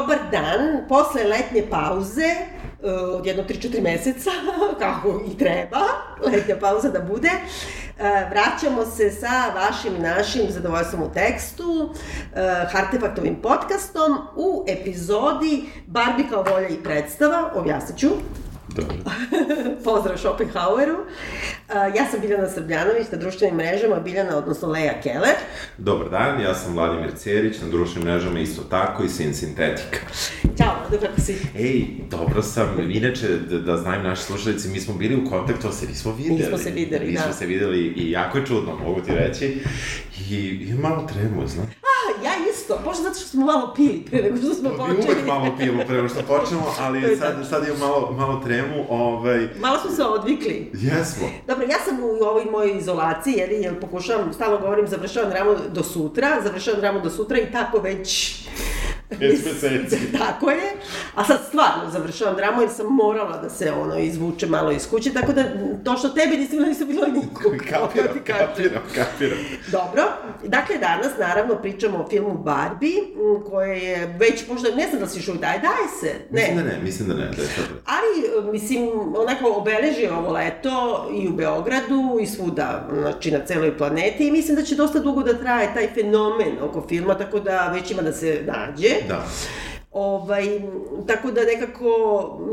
dobar dan. Posle letnje pauze, uh, od jedno 3-4 meseca, kako i treba, letnja pauza da bude, uh, vraćamo se sa vašim našim zadovoljstvom u tekstu, uh, Hartefaktovim podcastom u epizodi Barbie kao volja i predstava, objasnit ću. Dobro. Pozdrav Schopenhaueru. Uh, ja sam Biljana Srbljanović na društvenim mrežama, Biljana, odnosno Leja Keller. Dobar dan, ja sam Vladimir Cerić, na društvenim mrežama isto tako i Sin Sintetika. Ćao, Vlado, kako si? Ej, dobro sam, inače, da, da znam naši slušalici, mi smo bili u kontaktu, ali se nismo videli. Nismo se videli, nismo da. se videli i jako je čudno, mogu ti reći. I, i malo tremu, znaš. Isto, možda zato što smo malo pili pre nego što smo Mi počeli. uvek malo pijemo pre nego što počnemo, je ali sad, sad imam malo, malo tremu, ovaj, Malo smo se odvikli. jesmo. Dobro, ja sam u ovoj mojoj izolaciji, jer, jer pokušavam, stalno govorim, završavam dramu do sutra, završavam dramu do sutra i tako već... Pet meseci. tako je. A sad stvarno završavam dramu jer sam morala da se ono izvuče malo iz kuće, tako da to što tebi nisi bilo, nisu bilo nikog. Kapiram, kapiram, kapiram. Dobro, dakle danas naravno pričamo o filmu Barbie, koje je već možda, ne znam da si šuj, daje, daje se, ne. Mislim da ne, mislim da ne, da je to... Ali, mislim, onako obeleži ovo leto i u Beogradu i svuda, znači na celoj planeti i mislim da će dosta dugo da traje taj fenomen oko filma, tako da već ima da se nađe. Da. Ovaj, tako da nekako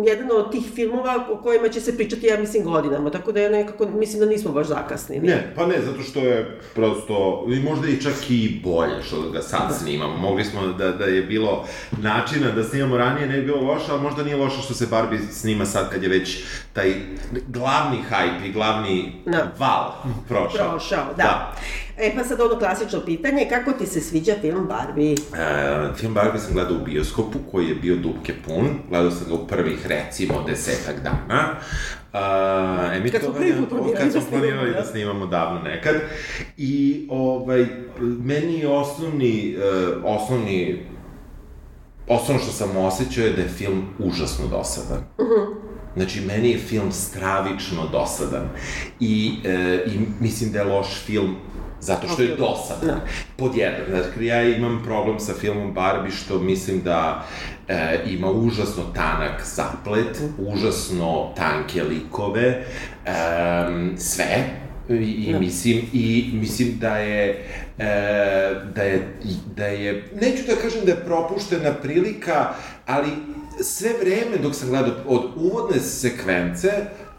jedan od tih filmova o kojima će se pričati, ja mislim, godinama, tako da ja nekako mislim da nismo baš zakasnili. Ne, pa ne, zato što je prosto, i možda i čak i bolje što ga sad snimamo. Mogli smo da, da je bilo načina da snimamo ranije, ne bi bilo loše, ali možda nije loše što se Barbie snima sad kad je već taj glavni hype i glavni Da. val prošao. Prošao, da. E pa sad ono klasično pitanje, kako ti se sviđa film Barbie? E, film Barbie sam gledao u bioskopu, koji je bio dupke pun. Gledao sam ga u prvih, recimo, desetak dana. Uh, emitovanja, prvi put planirali kad smo da planirali da. da snimamo davno nekad. I, ovaj, meni je osnovni, uh, osnovni osnovno što sam osjećao je da je film užasno dosadan. Znači, meni je film stravično dosadan. I, e, i mislim da je loš film zato što je Ok. dosadan. Da. Pod jedan, znači, ja imam problem sa filmom Barbie što mislim da e, ima užasno tanak zaplet, užasno tanke likove, e, sve, I, i Da. mislim i mislim da je e, da je da je neću da kažem da je propuštena prilika, ali sve vreme dok sam gledao od uvodne sekvence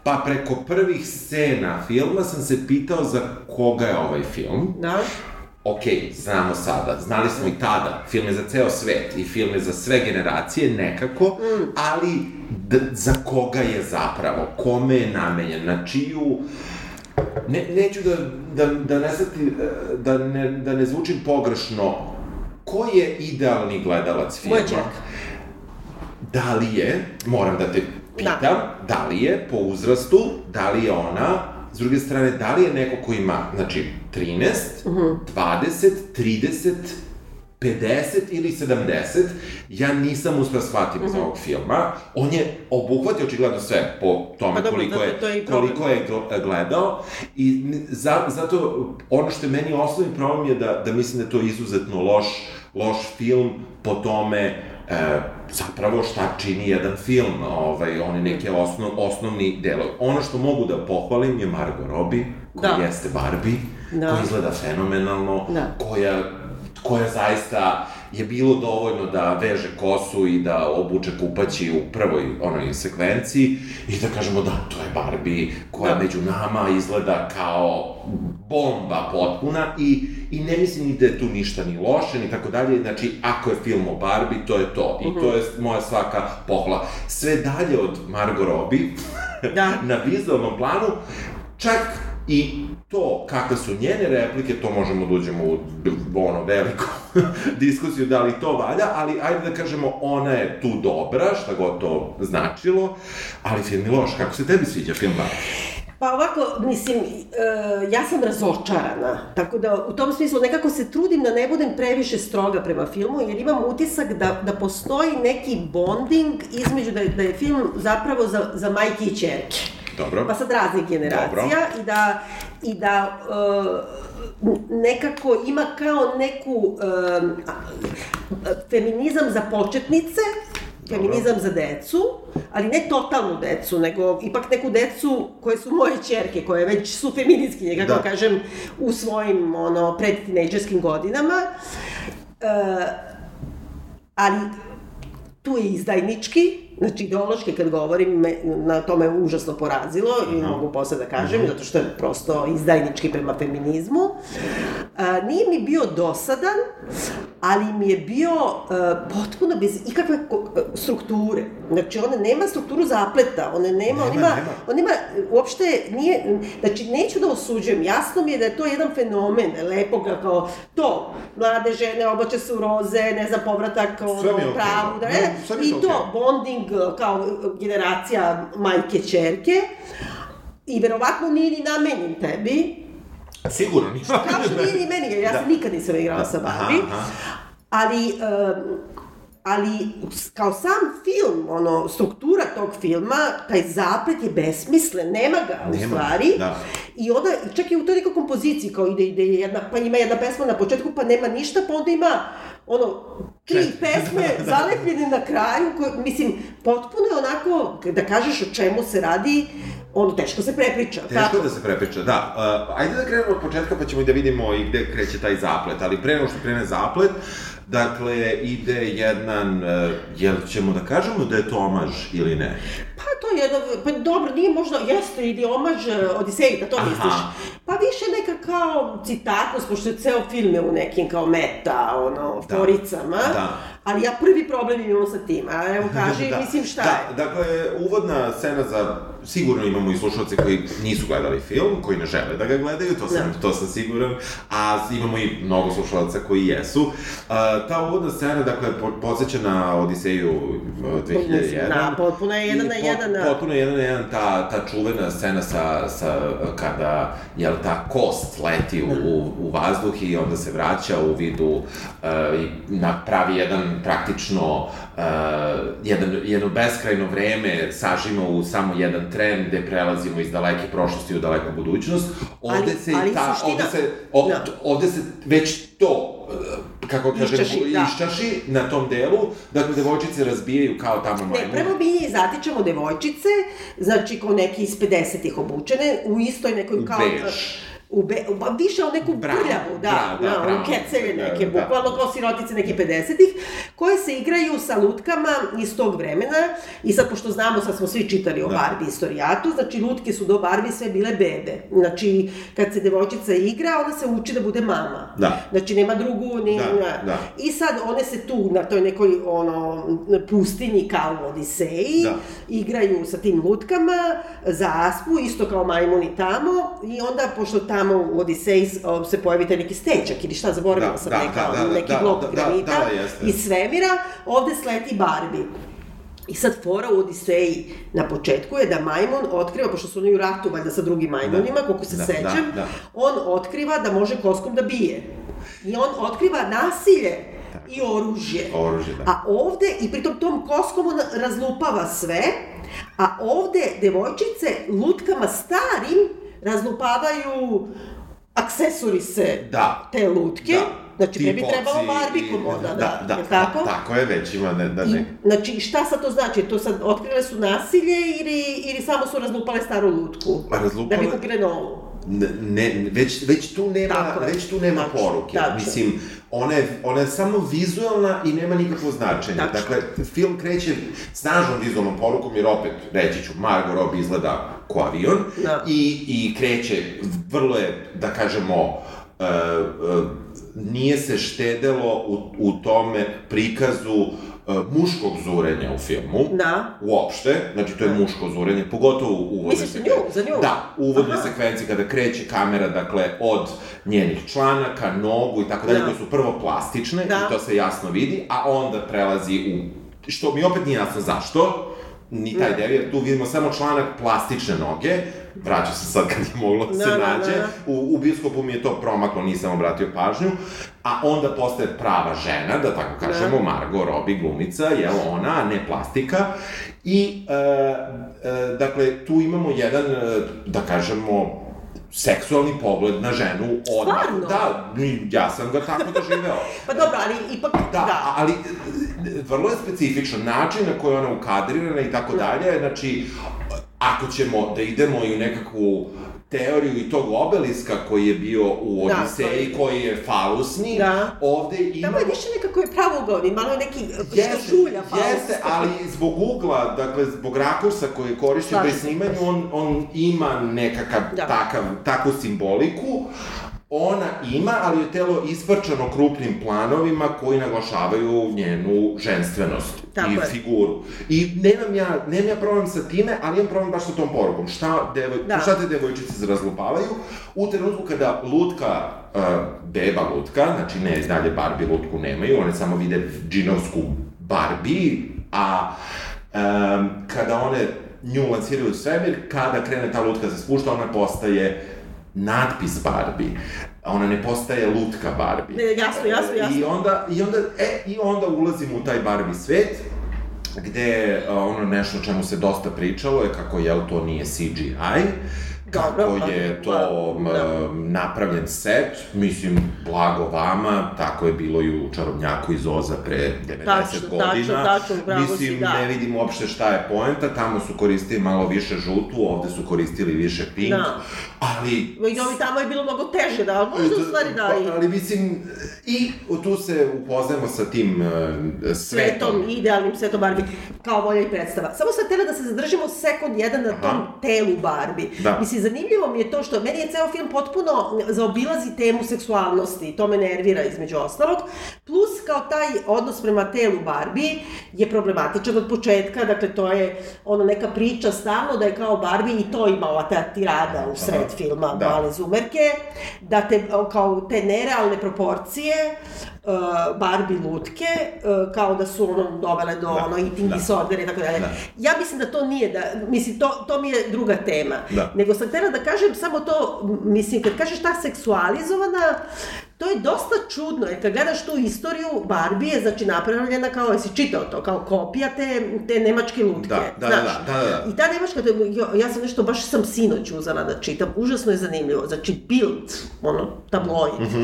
pa preko prvih scena filma sam se pitao za koga je ovaj film. Da? Ok, znamo sada, znali smo i tada, film je za ceo svet i film je za sve generacije nekako, ali d za koga je zapravo, kome je namenjen, na čiju Ne, neću da, da, da ne sveti, e, da ne, da ne zvučim pogrešno, ko je idealni gledalac filma? Moja. Da li je, moram da te pitam, da. li je po uzrastu, da li je ona, s druge strane, da li je neko ko ima, znači, 13, uh -huh. 20, 30, 50 ili 70, ja nisam uspeo shvatiti iz ovog filma. On je obuhvatio očigledno sve po tome Pa dobro, koliko, to- je, to je koliko je gl- gledao i za, zato ono što je meni osnovni problem je da, da mislim da je to izuzetno loš, loš film po tome e, zapravo šta čini jedan film, ovaj, oni neke osnov, osnovni delovi. Ono što mogu da pohvalim je Margot Robbie, koja Da. jeste Barbie, Da. koja izgleda fenomenalno, Da. koja, koja zaista je bilo dovoljno da veže kosu i da obuče kupaći u prvoj onoj sekvenciji i da kažemo da, to je Barbie koja Da. među nama izgleda kao bomba potpuna i, i ne mislim ni da je tu ništa ni loše ni tako dalje, znači ako je film o Barbie, to je to i to je moja svaka pohvala. Sve dalje od Margot Robbie, Da. na vizualnom planu, čak i to kakve su njene replike, to možemo da uđemo u ono veliku diskusiju da li to valja, ali ajde da kažemo ona je tu dobra, šta god to značilo, ali film je loš. Kako se tebi sviđa film Barbie? Pa ovako, mislim, e, ja sam razočarana, tako da u tom smislu nekako se trudim da ne budem previše stroga prema filmu, jer imam utisak da, da postoji neki bonding između da da je film zapravo za, za majke i čerke. Dobro. pa sad raznih generacija Dobro. i da, i da uh, nekako ima kao neku um, a- feminizam za početnice, feminizam za decu, ali ne totalnu decu, nego ipak neku decu koje su moje čerke, koje već su feministkinje, kako Da. kažem, u svojim ono, predtinejdžerskim godinama. Uh, ali tu je izdajnički, znači ideološki kad govorim, me, na to me užasno porazilo i mogu posle da kažem, zato što je prosto izdajnički prema feminizmu. A, nije mi bio dosadan, ali mi je bio a, potpuno bez ikakve strukture. Znači, ona nema strukturu zapleta, ona nema, Nema, on ima, nema. on ima, uopšte nije, znači, neću da osuđujem, jasno mi je da je to jedan fenomen, lepo ga kao to, mlade žene oblače se u roze, ne znam, povratak ono, okej, pravu, da, ne, je i to, okej. bonding kao generacija majke, čerke, i verovatno nije ni namenjen tebi, Sigurno, ništa. kao što nije ni meni, jer ja Da. se nikad nisam igrala sa Aha, Barbie, aha. ali, um, ali kao sam film, ono, struktura tog filma, taj zaplet je besmislen, nema ga u Nema, stvari. da. I onda, čak i u toj nekoj kompoziciji, kao ide, ide jedna, pa ima jedna pesma na početku, pa nema ništa, pa onda ima ono, tri pesme zalepljene na kraju, koje, mislim, potpuno je onako, da kažeš o čemu se radi, ono, teško se prepriča. Teško tako? da se prepriča, da. Uh, ajde da krenemo od početka pa ćemo i da vidimo i gde kreće taj zaplet, ali pre nego što krene zaplet, dakle, ide jedan, uh, jel ćemo da kažemo da je to omaž ili ne? Pa to je jedno, pa dobro, nije možda, jeste ili omaž e, Odiseji, da to Aha. misliš. Pa više neka kao citatnost, pošto je ceo film je u nekim kao meta, ono, Da. foricama. Da. Ali ja prvi problem imam sa tim, a evo kaži, Da. mislim šta da, je. Dakle, uvodna scena za, sigurno imamo i slušalce koji nisu gledali film, koji ne žele da ga gledaju, to sam, Da. to sam siguran, a imamo i mnogo slušalaca koji jesu. Uh, ta uvodna scena, dakle, po, podsjeća na Odiseju uh, 2001. Da, potpuno je jedan na jedan, da. Potpuno je jedan na jedan ta, ta čuvena scena sa, sa kada, jel, ta kost leti u, u, u vazduh i onda se vraća u vidu uh, i napravi jedan praktično uh, jedan, jedno beskrajno vreme sažima u samo jedan tren gde prelazimo iz daleke prošlosti u daleku budućnost. Ovde Ali- se ali ta, suština- ovde se, o, Da. ovde se već to uh, kako kažem, Iščaši, da. iščaši na tom delu, dakle, devojčice razbijaju kao tamo Ne, majmune. prvo mi zatičemo devojčice, znači kao neki iz 50-ih obučene, u istoj nekoj kao... bež. U be, u, više o neku Bravo, brljavu, da, bravo, da, da, bravo. u kecelje neke, Da, da. bukvalno kao sirotice neke 50-ih, koje se igraju sa lutkama iz tog vremena i sad, pošto znamo, sad smo svi čitali o Da. Barbie istorijatu, znači lutke su do Barbie sve bile bebe. Znači, kad se devojčica igra, ona se uči da bude mama. Da. Znači, nema drugu, ni... Da, da. I sad one se tu na toj nekoj ono pustinji kao u Odiseji Da. igraju sa tim lutkama, zaspu, isto kao majmuni tamo i onda pošto tamo u Odiseji se pojavi taj neki stečak ili šta zaboravila Da, sam da, neka, da, da, neki da, blok da, da, granita da, jeste. iz svemira, ovde sleti Barbie. I sad fora u Odiseji na početku je da majmun otkriva, pošto su oni u ratu valjda sa drugim majmunima, koliko se Da, sećam, da, da. on otkriva da može koskom da bije. I on otkriva nasilje i oružje. Oružje, da. A ovde, i pritom tom koskom on razlupava sve, a ovde devojčice lutkama starim razlupavaju aksesorise Da. te lutke. Znači, Ti ne bi trebalo Barbie i- komoda, da, da, da, je tako? Da, tako je, već ima, ne, da I, ne. znači, šta sad to znači? To sad otkrile su nasilje ili, ili samo su razlupale staru lutku? Pa razlupale- Da bi kupile novu. Ne, već, već tu nema, Tako već tu nema Tačno, poruke. tačno. Mislim, ona je, ona je samo vizualna i nema nikakvo značenje. Tačno. Dakle, film kreće snažnom vizualnom porukom, jer opet, reći ću, Margot Robbie izgleda ko avion Da. i, i kreće, vrlo je, da kažemo, uh, uh, nije se štedelo u, u tome prikazu uh, muškog zurenja u filmu. Da. Uopšte, znači to je muško zurenje, pogotovo u uvodnoj Misliš za nju, za nju? Da, u uvodnoj Aha. sekvenciji kada kreće kamera, dakle, od njenih članaka, nogu i tako dalje, Da. koje su prvo plastične Da. i to se jasno vidi, a onda prelazi u, što mi opet nije jasno zašto, ni taj Da. deo, jer tu vidimo samo članak plastične noge, vraća se sad kad je moglo da se Da, da, nađe, da. u, u bioskopu mi je to promaklo, nisam obratio pažnju, a onda postaje prava žena, da tako kažemo, Da. Margot Robbie glumica, jel ona, ne plastika, i, e, e, dakle, tu imamo jedan, e, da kažemo, seksualni pogled na ženu odmah. Stvarno? Da, ja sam ga tako doživeo. Pa dobro, ali ipak, Da, da. ali e, vrlo je specifičan način na koji je ona ukadrirana i tako dalje, znači, ako ćemo da idemo i u nekakvu teoriju i tog obeliska koji je bio u Da, Odiseji, koji je falusni, Da. ovde Tamo imamo... je više nekako je pravougovni, malo je neki Jeste, što žulja pa jeste, ali zbog ugla, dakle, zbog rakursa koji je korišćen pri snimanju, on, on ima nekakav Da. takav, takvu simboliku, ona ima, ali je telo isprčano krupnim planovima koji naglašavaju njenu ženstvenost Tako i je. figuru. I nemam ja, nemam ja problem sa time, ali imam problem baš sa tom porukom. Šta, devoj, Da. šta te devojčice razlupavaju? U trenutku kada lutka, uh, beba lutka, znači ne dalje Barbie lutku nemaju, one samo vide džinovsku Barbie, a um, kada one nju lansiraju u svemir, kada krene ta lutka da se spušta, ona postaje natpis Barbie. Ona ne postaje lutka Barbie. Ne, jasno, jasno, jasno. I onda, i onda, e, i onda ulazimo u taj Barbie svet, gde a, ono nešto o čemu se dosta pričalo je kako, jel, to nije CGI, Dobro, pa, je to pa, da. napravljen set, mislim, blago vama, tako je bilo i u Čarobnjaku iz Oza pre 90 Tačno, godina. tačno, tačno, bravo si, mislim, da. ne vidim uopšte šta je poenta, tamo su koristili malo više žutu, ovde su koristili više pink, Da. ali I ovi tamo je bilo mnogo teže, da, ali možda u stvari da i... Pa, ali mislim, i tu se upoznajemo sa tim uh, svetom. svetom, idealnim svetom Barbie, kao volja i predstava. Samo sam htela da se zadržimo sekund jedan na tom Aha. telu Barbie. Da. Mislim, zanimljivo mi je to što meni je ceo film potpuno zaobilazi temu seksualnosti to me nervira između ostalog. Plus, kao taj odnos prema telu Barbie je problematičan od početka, dakle, to je ono neka priča stalno da je kao Barbie i to ima ova ta tirada u sred Aha. filma, Da. male zumerke, da te, kao te nerealne proporcije, uh, Barbie lutke, uh, kao da su ono dovele do Da, ono eating da. disorder i tako dalje. Da. Ja mislim da to nije, da, mislim, to, to mi je druga tema. Da. Nego sam htjela da kažem samo to, mislim, kad kažeš ta seksualizovana, to je dosta čudno, jer kad gledaš tu istoriju, Barbie je, znači, napravljena kao, jesi čitao to, kao kopija te, te nemačke lutke. Da, da, znaš? da, da, da. I ta nemačka, ja, ja sam nešto, baš sam sinoć uzela da čitam, užasno je zanimljivo. Znači, Bild, ono, tabloid, Mhm.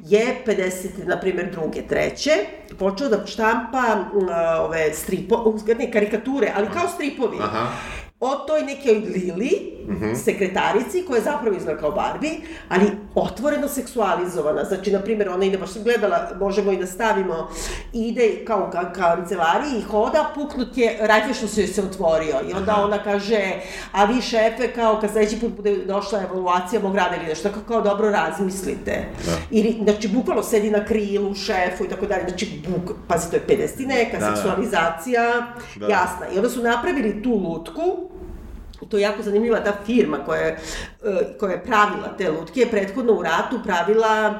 je 50, na primjer, druge, treće, počeo da štampa m, ove stripo, ne, karikature, ali kao stripovi. Aha. O toj nekoj Lili, Mhm. sekretarici, koja zapravo izgleda kao Barbie, ali otvoreno seksualizovana. Znači, na primjer, ona ide, baš sam gledala, možemo i da stavimo, ide kao u ka kancelariji i hoda, puknut je, rajfešno se joj se otvorio. I onda ona kaže, a vi šefe, kao kad sledeći put bude došla evaluacija mog rada ili nešto, kao, kao dobro razmislite. Da. Ili, znači, bukvalno sedi na krilu šefu i tako dalje. Znači, buk, pazi, to je 50 neka, Da, da. seksualizacija, Da. jasna. I onda su napravili tu lutku, to je jako zanimljiva ta firma koja je, e, koja je pravila te lutke, je prethodno u ratu pravila,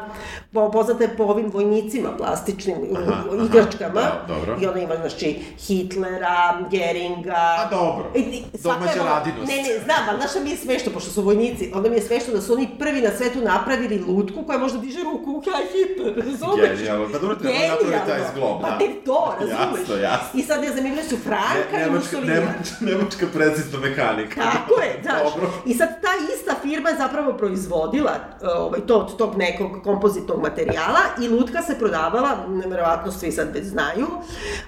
po, poznata je po ovim vojnicima plastičnim Aha, aha, igračkama. da, dobro. I ona ima, znači, Hitlera, Geringa. A dobro, I, i, svaka domaća radinost. Ne, ne, znam, ali znaš šta mi je smešno, pošto su vojnici, onda mi je smešno da su oni prvi na svetu napravili lutku koja možda diže ruku u kraj Hitler, razumeš? Genijalno, pa dobro, treba napraviti taj zglob, Pa da. te to, razumeš? Jasno, jasno. I sad je zanimljivo su Franka Ne, i nemačka, Mussolini. nemačka, nemačka precizna mekanika. Tako je, znaš. Dobro. I sad ta ista firma je zapravo proizvodila uh, ovaj, to od tog nekog kompozitnog materijala i lutka se prodavala, nevjerovatno svi sad već znaju,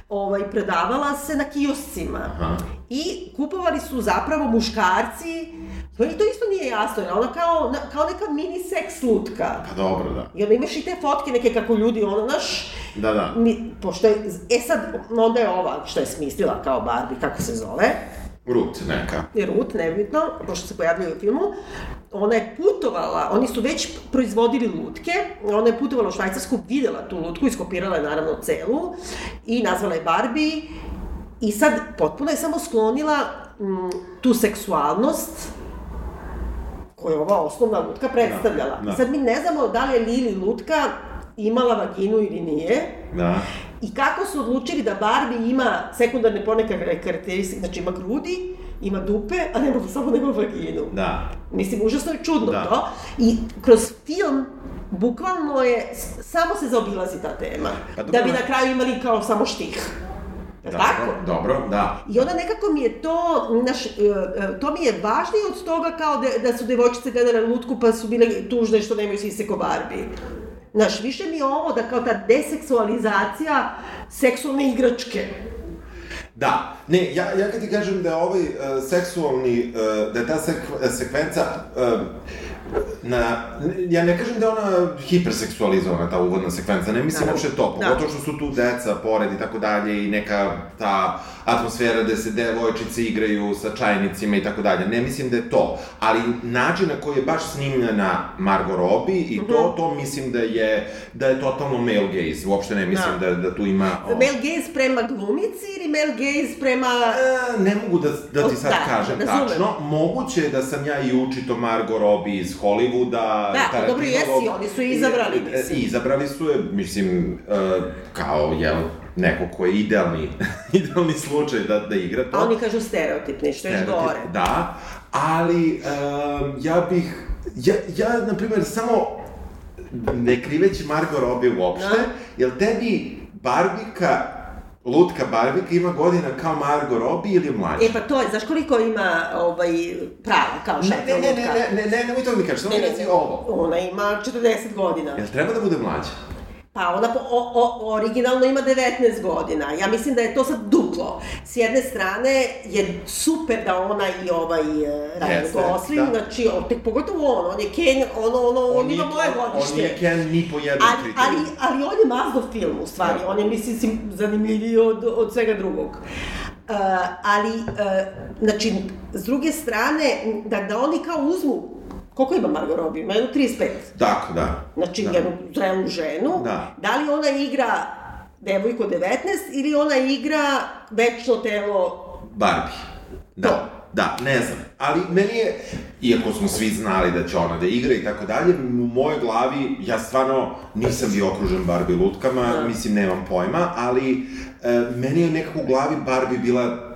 ovaj, prodavala se na kioscima. Aha. I kupovali su zapravo muškarci, to, to isto nije jasno, jer ona kao, kao neka mini seks lutka. Pa dobro, da. I onda imaš i te fotke neke kako ljudi, ono, naš, Da, da. mi, pošto je, e sad, onda je ova što je smislila kao Barbie, kako se zove, Rut neka. je Ruth, nebitno, pošto se pojavljaju u filmu, ona je putovala, oni su već proizvodili lutke, ona je putovala u Švajcarsku, videla tu lutku, iskopirala je naravno celu i nazvala je Barbie i sad potpuno je samo sklonila mm, tu seksualnost koju je ova osnovna lutka predstavljala. Da, da. I sad mi ne znamo da li je Lili lutka imala vaginu ili nije, Da. i kako su odlučili da Barbie ima sekundarne poneke karakteristike, znači ima grudi, ima dupe, a nema, samo nema vaginu. Da. Mislim, užasno je čudno Da. to. I kroz film bukvalno je, samo se zaobilazi ta tema. Pa da bi na- kraju imali kao samo štih. Dobro, tako? dobro, da. I onda nekako mi je to, naš, e, e, to mi je važnije od toga kao da, da su devojčice gledale lutku pa su bile tužne što nemaju sise ko Barbie. Znaš, više mi je ovo da kao ta deseksualizacija seksualne igračke. Da, ne, ja, ja kad ti kažem da je ovaj uh, seksualni, uh, da je ta sek, sekvenca, uh, na, ja ne kažem da je ona hiperseksualizovana, ta uvodna sekvenca, ne mislim Da. uopšte to, Da. pogotovo što su tu deca pored i tako dalje i neka ta atmosfera gde se devojčice igraju sa čajnicima i tako dalje, ne mislim da je to, ali način na koji je baš snimljena Margot Robbie i to, Mhm. to mislim da je, da je totalno male gaze, uopšte ne mislim da, da, tu ima... o- Mel gaze prema glumici ili Mel gaze prema... E, ne mogu da, da ti sad Da, kažem tačno. Moguće je da sam ja i učito Margot Robbie iz Hollywooda. Da, pa dobro, jesi, oni su izabrali, I- mislim. Izabrali su je, mislim, e, kao, jel, neko ko je idealni, idealni slučaj da, da igra to. A oni kažu stereotipni, što je gore. Da, ali um, ja bih, ja, ja, na primjer, samo ne kriveći Margot Robbie uopšte, Da. jel tebi Barbika, lutka Barbika ima godina kao Margot Robbie ili mlađa? E pa to je, znaš koliko ima ovaj, prava kao ne, šefa ne, ne, lutka? ne, ne, ne, nemoj to da mi kažeš, samo Ne, ne, reci ne, ovo. Ona ima 40 godina. Jel treba da bude mlađa? Pa ona po, o, o, originalno ima 19 godina. Ja mislim da je to sad duplo. S jedne strane je super da ona i ovaj uh, Ryan Jeste, Gosling, da. znači, on, tek pogotovo on, on je Ken, ono, ono, on, ima nije- moje On godište. nije Ken ni po jednom Ali, ali, ali on je Mazdov film, u stvari. Da. On je, mislim, zanimljiviji od, od svega drugog. Uh, ali, uh, znači, s druge strane, da, da oni kao uzmu, koliko ima Margot Robbie? Ima jedno 35. Tako, da. Znači, da. jednu zrelu ženu. Da. da li ona igra devojku od 19 ili ona igra večno telo Barbie. Da. To. Da, ne znam. Ali meni je, iako smo svi znali da će ona da igra i tako dalje, u mojoj glavi, ja stvarno nisam bio okružen Barbie lutkama, Da. mislim, nemam pojma, ali e, meni je nekako u glavi Barbie bila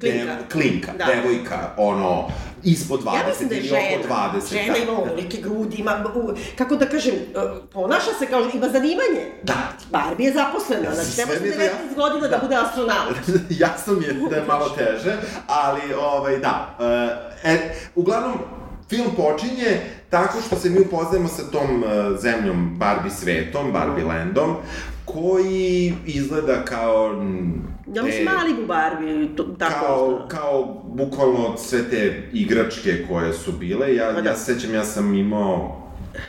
Klinka. Dev, klinka, Da. devojka, ono, ispod 20 Ja mislim da je ili žena. oko 20. žena da, ima da. ovolike grudi, ima, u, kako da kažem, uh, ponaša se kao, ima zanimanje. Da. Barbie je zaposlena, znači se je 19 to jasno. godina da, bude astronaut. Jasno mi je da je malo teže, ali, ovaj, da. E, e, uglavnom, film počinje tako što se mi upoznajemo sa tom e, zemljom Barbie svetom, Barbie landom, koji izgleda kao... Ja te- mislim Malibu Barbie, to, tako. kao, kao bukvalno sve te igračke koje su bile. Ja, Pa da. ja se sećam, ja sam imao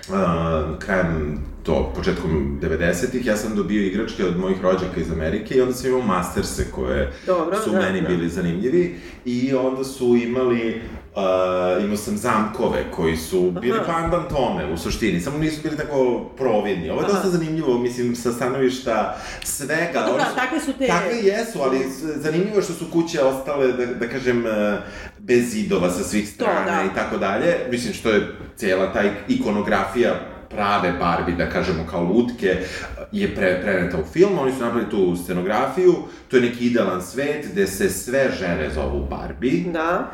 uh, krajem to, početkom 90-ih, ja sam dobio igračke od mojih rođaka iz Amerike i onda sam imao Masterse koje Dobro, su da, meni da. bili zanimljivi i onda su imali Uh, imao sam zamkove koji su bili Aha. pandan tome u suštini, samo nisu bili tako providni. Ovo je Aha. dosta zanimljivo, mislim, sa stanovišta svega. Dobro, su- takve su te- Takve jesu, ali zanimljivo je što su kuće ostale, da, da kažem, e, bez zidova sa svih strana da. i tako dalje. Mislim, što je cijela ta ikonografija prave Barbie, da kažemo, kao lutke, je pre, preneta u film. Oni su napravili tu scenografiju, to je neki idealan svet gde se sve žene zovu Barbie. Da.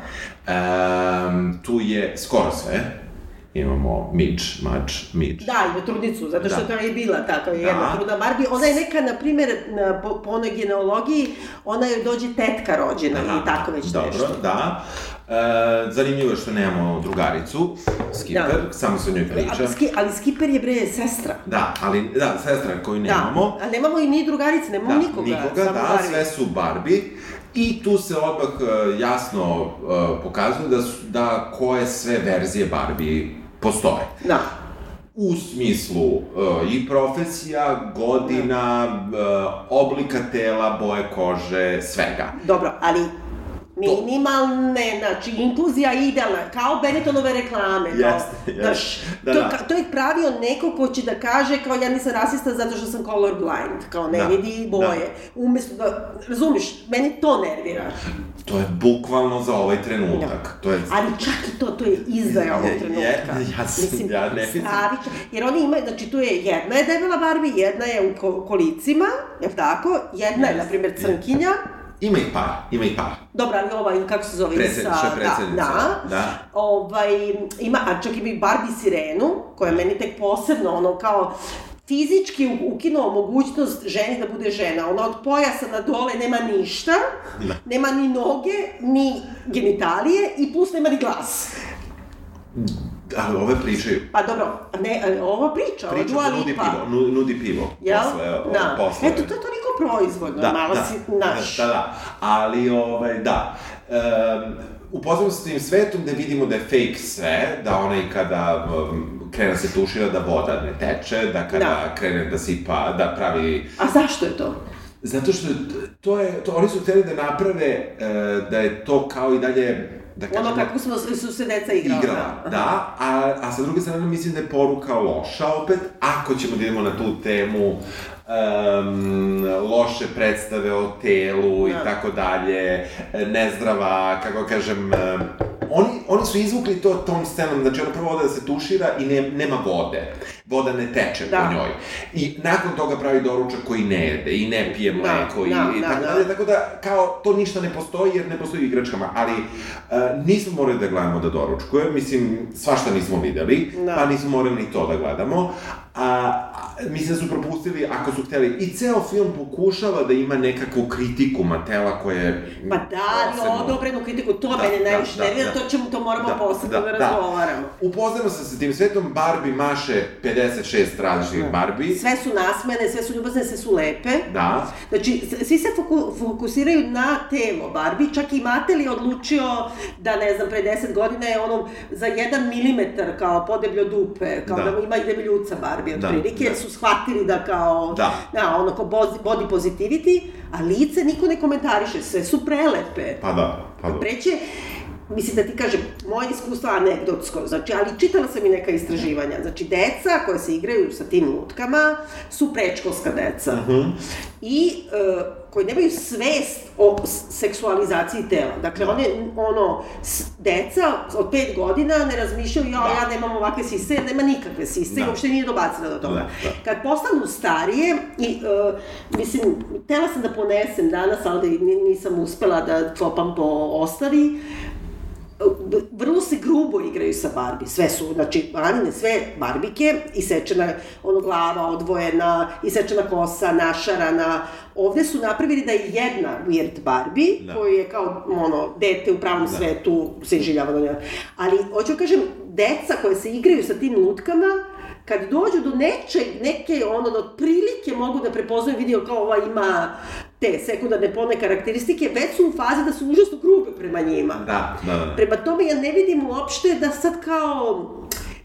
Um, tu je skoro sve. Imamo Midge, Madge, Midge. Da, ima trudnicu, zato što Da. to je bila takva Da. jedna trudna Barbie. Ona je neka, na primjer, na, po, po onoj genealogiji, ona je dođe tetka rođena Aha, i tako već dobro, nešto. da. E, zanimljivo je što nemamo drugaricu, Skipper, samo se o njoj priča. A, ski, ali Skipper je bre sestra. Da, ali, da, sestra koju nemamo. Da, a nemamo i ni drugarice, nemamo Da, nikoga. nikoga, da, Barbie. sve su Barbie. I tu se odmah e, jasno e, pokazuje da, su, da koje sve verzije Barbie postoje. Da. U smislu e, i profesija, godina, e, oblika tela, boje kože, svega. Dobro, ali Minimalne, znači, inkluzija idealna, kao Benettonove reklame. Jeste, jeste. Znaš, Da, to, da. to je pravio neko ko će da kaže kao ja nisam rasista zato što sam colorblind, kao ne Da, vidi boje. Umesto da, razumiješ, meni to nervira. To je bukvalno za ovaj trenutak. To je... Ali čak i to, to je izdaja ovog Je- trenutka. je- ja sam- Mislim, ja ne mislim-. Jer oni imaju, znači tu je jedna je debela Barbie, jedna je u ko- kolicima, jel tako? Jedna je, na primjer, crnkinja. Ima i par, ima i par. Dobra, ali ovaj, kako se zove? Predsjednica, Isa- predsjednica, Da, da. da. Ovaj, ima, a čak ima i Barbie sirenu, koja je meni tek posebno, ono, kao, fizički ukinuo mogućnost ženi da bude žena. Ona od pojasa na dole nema ništa, Da. nema ni noge, ni genitalije i plus nema ni glas. Ali ove pričaju. Pa dobro, ne, ova priča, Priča Dua da nudi Lipa. pivo, nu- nudi pivo. Jel? Posle, da. posle. Eto, to je toliko proizvodno, da, malo da, si naš. Da, da, ali, ovaj, da. Um, upoznamo se s tim svetom da vidimo da je fake sve, da onaj kada um, krene da se tušira da voda ne teče, da kada Da. krene da sipa, da pravi A zašto je to? Zato što to je, to, oni su hteli da naprave e, da je to kao i dalje, da kažemo, Ono kako smo, su se deca igrala. igrala, da, a, a sa druge strane mislim da je poruka loša opet, ako ćemo da idemo na tu temu um, loše predstave o telu i Da. tako dalje, nezdrava, kako kažem, em, oni, oni su izvukli to tom scenom, znači ona prvo ode da se tušira i ne, nema vode. Voda ne teče Da. po njoj. I nakon toga pravi doručak koji ne jede i ne pije Da, mleko i, da, i da, tako da. dalje. Tako da, kao, to ništa ne postoji jer ne postoji u igračkama, ali uh, nismo morali da gledamo da doručkuje, mislim, svašta nismo videli, Da. pa nismo morali ni to da gledamo. A, mislim da su propustili, ako su hteli, i ceo film pokušava da ima nekakvu kritiku Matela koja je... Pa da, ali posebno- odobrenu kritiku, to Da, mene da, najviše da, nervira, da. to ćemo, to moramo Da, posebno da, da, da. razgovaramo. Upoznamo se sa tim svetom, Barbie maše 56 različitih Barbie. Sve su nasmene, sve su ljubazne, sve su lepe. Da. Znači, svi se foku, fokusiraju na telo Barbie, čak i Mattel je odlučio da, ne znam, pre 10 godina je ono za jedan milimetar kao podebljo dupe, kao da, Da. ima i debeljuca Barbie, Da, otprilike, jer da. su shvatili da kao, Da. da, ono kao body positivity, a lice niko ne komentariše, sve su prelepe. Pa da, pa da. Preće, mislim da ti kažem, moje iskustvo anegdotsko, znači, ali čitala sam i neka istraživanja. Znači, deca koje se igraju sa tim lutkama su prečkolska deca. Mhm. I e, koji nemaju svest o seksualizaciji tela. Dakle, one, ono, deca od pet godina ne razmišljaju, ja, Da. ja nemam ovakve sise, jer nema nikakve sise i Da. uopšte nije dobacila do toga. Da, da. Kad postanu starije, i, e, mislim, tela sam da ponesem danas, ali da ni- nisam uspela da kopam po ostavi, vrlo se grubo igraju sa Barbie. Sve su, znači, Anine sve barbike, isečena ono glava odvojena, isečena kosa, našarana. Ovde su napravili da je jedna weird Barbie, Da. koju je kao, ono, dete u pravom Da. svetu se iživljava na njoj. Ali, hoću da kažem, deca koje se igraju sa tim lutkama, kad dođu do nečeg, neke, ono, da otprilike mogu da prepoznaju, vidio kao ova ima te sekundarne polne karakteristike, već su u fazi da su užasno grube prema njima. Da, da, da. Prema tome ja ne vidim uopšte da sad kao,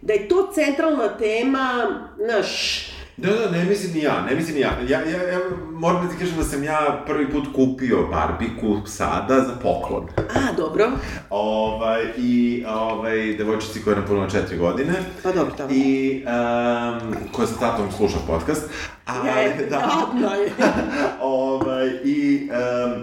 da je to centralna tema, znaš, Da, da, ne mislim ni ja, ne mislim ni ja. Ja, ja, ja moram da ti kažem da sam ja prvi put kupio barbiku sada za poklon. a, dobro, Ovaj, I, ovaj, devojčici koja je napunila četiri godine. pa dobro, tamo. I, um, koja sa tatom sluša podcast. Ali, Je, jadna je. ovaj, I, um,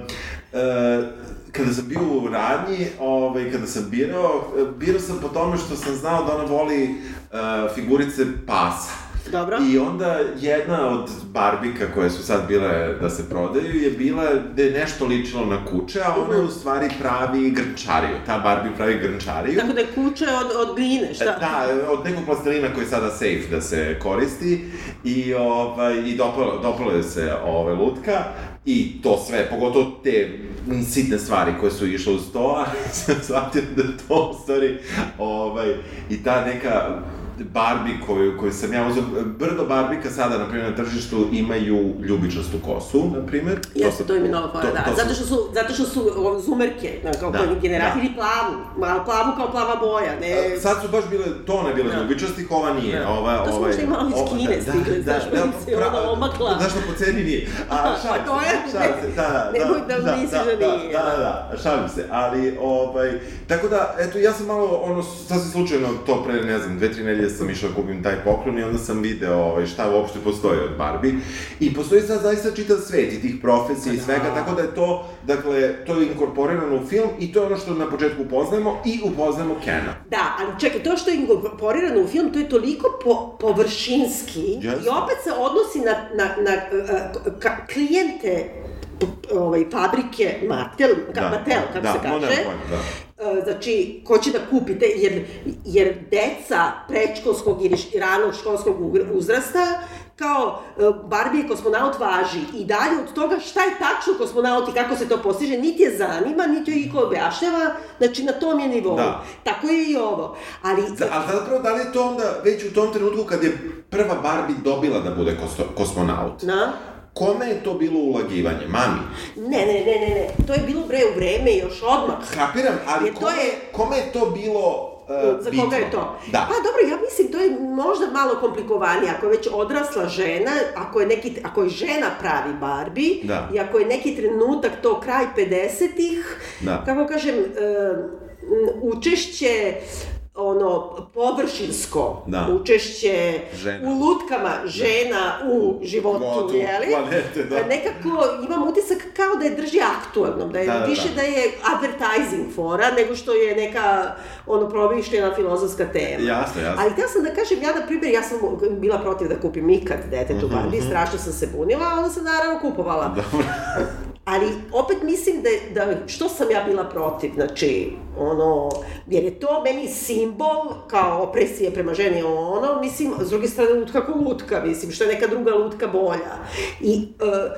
uh, kada sam bio u radnji, ovaj, kada sam birao, birao sam po tome što sam znao da ona voli uh, figurice pasa. Dobro. I onda jedna od barbika koje su sad bile da se prodaju je bila da je nešto ličilo na kuće, a ona u stvari pravi grnčariju. Ta Barbie pravi grnčariju. Tako da je kuća od, od gline, šta? Da, od nekog plastelina koji je sada safe da se koristi i, ovaj, i dopala, dopala joj se ovaj, lutka i to sve, pogotovo te sitne stvari koje su išle uz to, a sam shvatio da je to u stvari ovaj, i ta neka Barbie koju, koju sam ja uzao, brdo Barbika sada, na primjer, na tržištu imaju ljubičastu kosu, na primjer. Jeste, to im je nova fora, to- da. to zato što su, zato što su zumerke, na, kao Da, da, generacije, da. plavu, malo plavu kao plava boja, ne... Sad su baš bile, tone bile Da. ljubičastih, ova nije. Da. Ova, To su ovaj, možda i malo iz Kine stigle, znaš, pa im se pra- ona omakla. Znaš što, po ceni nije. A, šalim Pa to je- se, šalim se, da, da, Nemoj da misliš da nije, Da, da, da, šalim se, ali, ovaj, tako da, eto, ja sam malo, ono, sasvim slučajno, to pre, ne znam, dve, tri nedelje sam išao da kupim taj poklon i onda sam video, ovaj, šta uopšte postoji od Barbie. I postoji sad zaista čitav svet i tih profesija i svega, tako da je to, dakle, to je inkorporirano u film i to je ono što na početku upoznajemo i upoznajemo Kena. Da, ali čekaj, to što je inkorporirano u film, to je toliko po, površinski Jeste. i opet se odnosi na, na, na uh, ka, klijente p- ovaj, fabrike Mattel, ka, Mattel, kako da, se kaže. pojma, da. Uh, znači, ko će da kupite, jer, jer deca predškolskog ili ranog školskog uzrasta, kao uh, Barbie je kosmonaut važi i dalje od toga šta je tačno kosmonaut i kako se to postiže, niti je zanima, niti joj iko objašnjava, znači na tom je nivou. Da. Tako je i ovo. Ali, Da, ali zapravo, da li je to onda već u tom trenutku kad je prva Barbie dobila da bude kosmonaut? na? Kome je to bilo ulagivanje? Mami? Ne, ne, ne, ne, ne, to je bilo bre u vreme još odmah. Kapiram, ali Jer to kome, je- kome je to bilo uh, Za bitno? koga je to? Da. Pa dobro, ja mislim to je možda malo komplikovanije. Ako je već odrasla žena, ako je, neki, ako je žena pravi Barbie, Da. i ako je neki trenutak to kraj 50-ih, Da. kako kažem, m, učešće ono površinsko Da. učešće Žena. u lutkama žena u životu, Životu jeli? planete, da. Nekako imam utisak kao da je drži aktualno, da je Da, da, više da. da je advertising fora nego što je neka ono promišljena filozofska tema. Jasno, jasno. Ali htela sam da kažem, ja na primjer, ja sam bila protiv da kupim ikad detetu Mhm, Barbie, strašno sam se bunila, a onda sam naravno kupovala. Dobro. Ali opet mislim da, je- da što sam ja bila protiv, znači, ono, jer je to meni simbol kao opresije prema ženi, ono, mislim, s druge strane lutka ko lutka, mislim, što je neka druga lutka bolja. I e,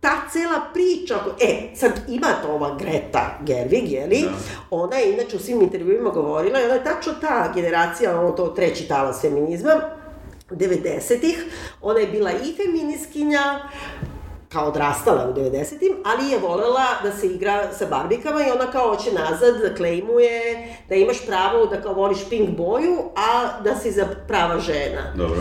ta cela priča, e, sad ima to ova Greta Gerwig, jeli, Da. ona je inače u svim intervjuima govorila i ona je tačno ta generacija, ono to treći talas feminizma, 90-ih, ona je bila i feminiskinja, kao odrastala u 90-im, ali je volela da se igra sa barbikama i ona kao hoće nazad da klejmuje da imaš pravo da kao voliš pink boju, a da si za prava žena. Dobro.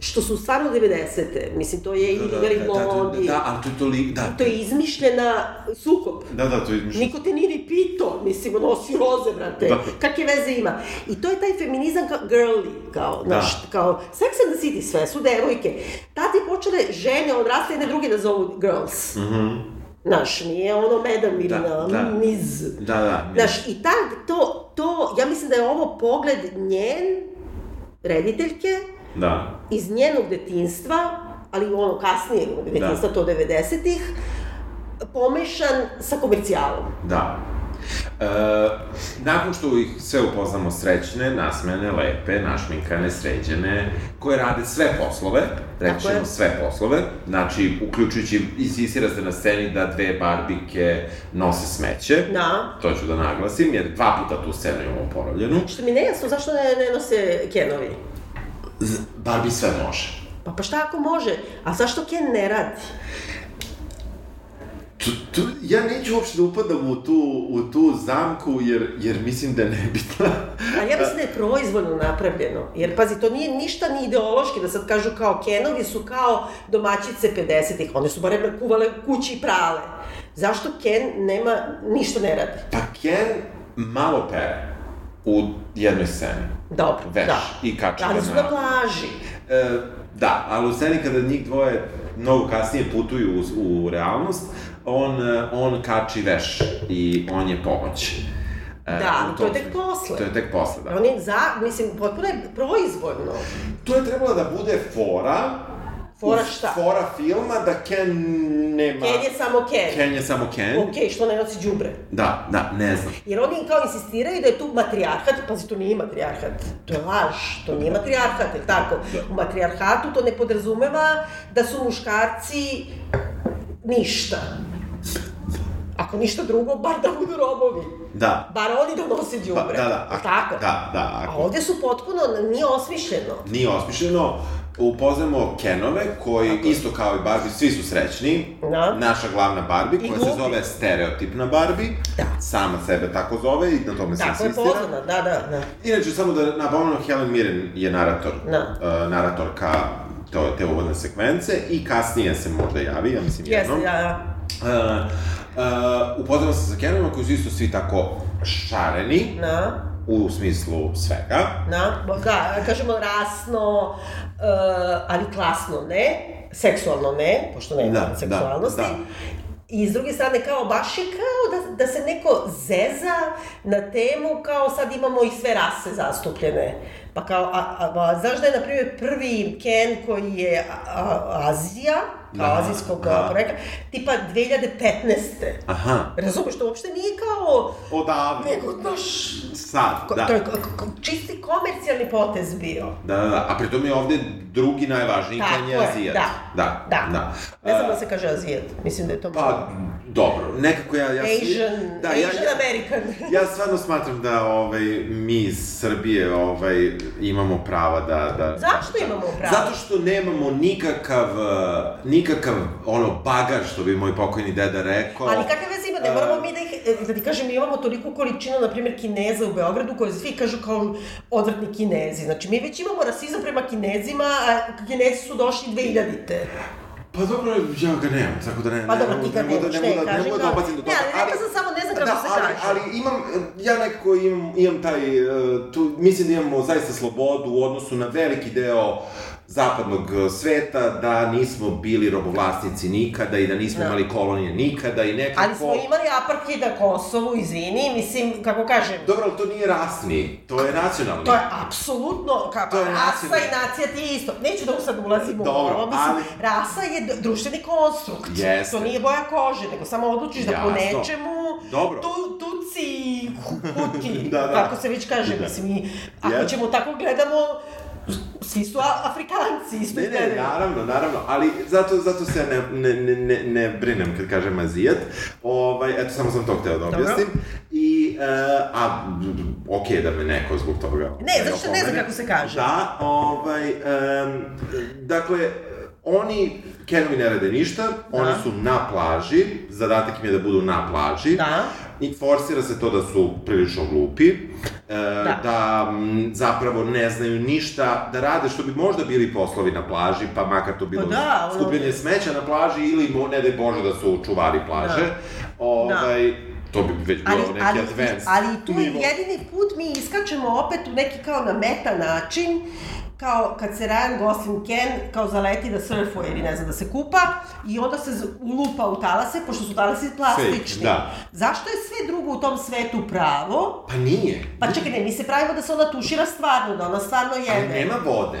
Što su stvarno 90-te. Mislim, to je i Da, da, Igari da, da, da, Blond da, ali to je toliko, da. To je izmišljena sukob. Da, da, to je izmišljeno. Niko te nije ni pitao, mislim, nosi roze, brate. Da. Kakve veze ima? I to je taj feminizam kao girly, kao, Da. znaš, kao Sex and the City, sve su devojke. Tad je počele žene odrasle jedne druge da zovu girls. Mhm. Znaš, nije ono Madam ili Da, na da. Miz. Da, da. Znaš, i tad, to, to, ja mislim da je ovo pogled njen, rediteljke, Da. iz njenog detinstva, ali ono kasnije detinstva, to 90-ih, pomešan sa komercijalom. Da. E, nakon što ih sve upoznamo srećne, nasmejane, lepe, našminkane, sređene, koje rade sve poslove, reći Tako je. ćemo sve poslove, znači, uključujući, insistira se na sceni da dve barbike nose smeće, Da. to ću da naglasim, jer dva puta tu scenu imamo poravljenu. Što mi ne jasno, zašto ne, ne nose Kenovi? Barbie sve može. Pa, pa šta ako može? A zašto Ken ne radi? Tu, tu, ja neću uopšte da upadam u tu, u tu zamku, jer, jer mislim da je nebitna. Ali ja mislim da je proizvoljno napravljeno. Jer, pazi, to nije ništa ni ideološki, da sad kažu kao Kenovi su kao domaćice 50-ih. One su barem kuvale kući i prale. Zašto Ken nema, ništa ne radi? Pa Ken malo pere u jednoj sceni. Dobro, Veš da. i kače Ali ga su na- plaži. E, da, ali u sceni kada njih dvoje mnogo kasnije putuju u, u realnost, on, e, on kači veš i on je pomoć. E, Da, to je tek posle. To je tek posle, da. On je za, mislim, potpuno je proizvoljno. To je trebalo da bude fora, Fora šta? Fora filma da Ken nema... Ken je samo Ken. Ken je samo Ken. Okej, što ne nosi đubre? Da, da, ne znam. Jer oni kao insistiraju da je tu matrijarhat, pazi, to nije matrijarhat, to je laž, to nije matrijarhat, je tako? U matrijarhatu to ne podrazumeva da su muškarci ništa. Ako ništa drugo, bar da budu robovi. Da. Bar oni donose đubre. Pa, da, da. Tako? Da, da. A Ako ovde su potpuno, nije osmišljeno. nije osmišljeno, upoznamo Kenove, koji isto kao i Barbie, svi su srećni. Da. Naša glavna Barbie, I koja se glupi. zove stereotipna Barbie. Da. Sama sebe tako zove i na tome se Tako je insistira. poznana, da, da, da. Inače, samo da napomenu, Helen Mirren je narator, Da. uh, naratorka to, te uvodne sekvence i kasnije se možda javi, ja mislim Jeste, jednom. ja, ja. Uh, uh, upoznamo se sa Kenovima koji su isto svi tako šareni, Na, u smislu svega. na, da, kažemo rasno, ali klasno ne, seksualno ne, pošto nema Da, da, seksualnosti. da. I s druge strane, kao baš je kao da, da se neko zeza na temu kao sad imamo i sve rase zastupljene. Pa kao, a, a, a znaš da je, na primjer, prvi Ken koji je a, a, Azija, kao Da, azijskog da. porekla, tipa 2015. Aha, Razumeš, to uopšte nije kao, odavno. nego, znaš, Sad, Ko, da. To je ko- ko- čisti komercijalni potez bio. Da, da, da. A pritom je ovde drugi najvažniji Ken je Azijat. da. Da, Da. da. Ne znam da se kaže Azijat, mislim da je to Pa, dobro, nekako ja... ja Asian, da, Asian ja, ja, American. ja stvarno smatram da ovaj, mi iz Srbije ovaj, imamo prava da... da Zašto imamo pravo? Zato što nemamo nikakav, eh, nikakav ono bagaž, što bi moj pokojni deda rekao. Ali kakve veze ima, ne moramo mi da ih, e, da ti kažem, mi imamo toliku količinu, na primjer, Kineza u Beogradu, koje svi kažu kao odvratni Kinezi. Znači, mi već imamo rasizam prema Kinezima, a Kinezi su došli 2000-te. Pa dobro, ja ga nemam, tako da ne... Pa ne dobro, ti ga ne da- ne ne, da- ne kažem mogu da opazim do Ne, toga, ali rekla sam samo, ne znam kako da, se ali, kaže. ali imam, ja nekako imam, imam taj, eh, tu, mislim da imamo zaista slobodu u odnosu na veliki deo zapadnog eh, sveta, da nismo bili robovlasnici nikada i da nismo Da. imali kolonije nikada i nekako... Ali smo imali apartheid na Kosovu, izvini, mislim, kako kažem, Dobro, ali to nije rasni, to je nacionalni. To je apsolutno, kako, rasa i nacija ti je isto. Neću da sad ulazim u Dobro, ovo, mislim, ali- rasa je d- društveni konstrukt. Jeste. To nije boja kože, nego samo odlučiš da po Jasno. nečemu Dobro. tu, tuci, huti, Da, da. kako se već kaže, Da. mislim, i ako Jeste. ćemo tako gledamo, svi su Afrikanci, isto Ne, ne, gledaju. naravno, naravno, ali zato, zato se ne, ne, ne, ne, ne brinem kad kažem azijat. Ovaj, eto, samo sam to hteo da Dobro. objasnim. I, uh, a, okej okay, da me neko zbog toga... Ne, zato što ne znam kako se kaže. Da, ovaj, um, dakle, oni, Kenovi ne rade ništa, oni su na plaži, zadatak im je da budu na plaži. Da. I forsira se to da su prilično glupi, e, Da. da m, zapravo ne znaju ništa da rade što bi možda bili poslovi na plaži, pa makar to bilo Pa da, ono- skupljanje smeća na plaži ili, mo, ne daj Bože, da su čuvari plaže. Da. Ovaj, to bi već bio Ali, neki ali, advanced ali tu nivo. jedini put mi iskačemo opet u neki kao na meta način, kao kad se Ryan Gosling Ken kao zaleti da surfuje ili ne znam da se kupa i onda se ulupa u talase, pošto su talasi plastični. da. Zašto je sve drugo u tom svetu pravo? Pa nije. Pa čekaj, ne, mi se pravimo da se ona tušira stvarno, da ona stvarno Ali jede. nema vode.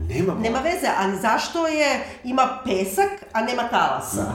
Nema vode. Nema veze, ali zašto je, ima pesak, a nema talasa?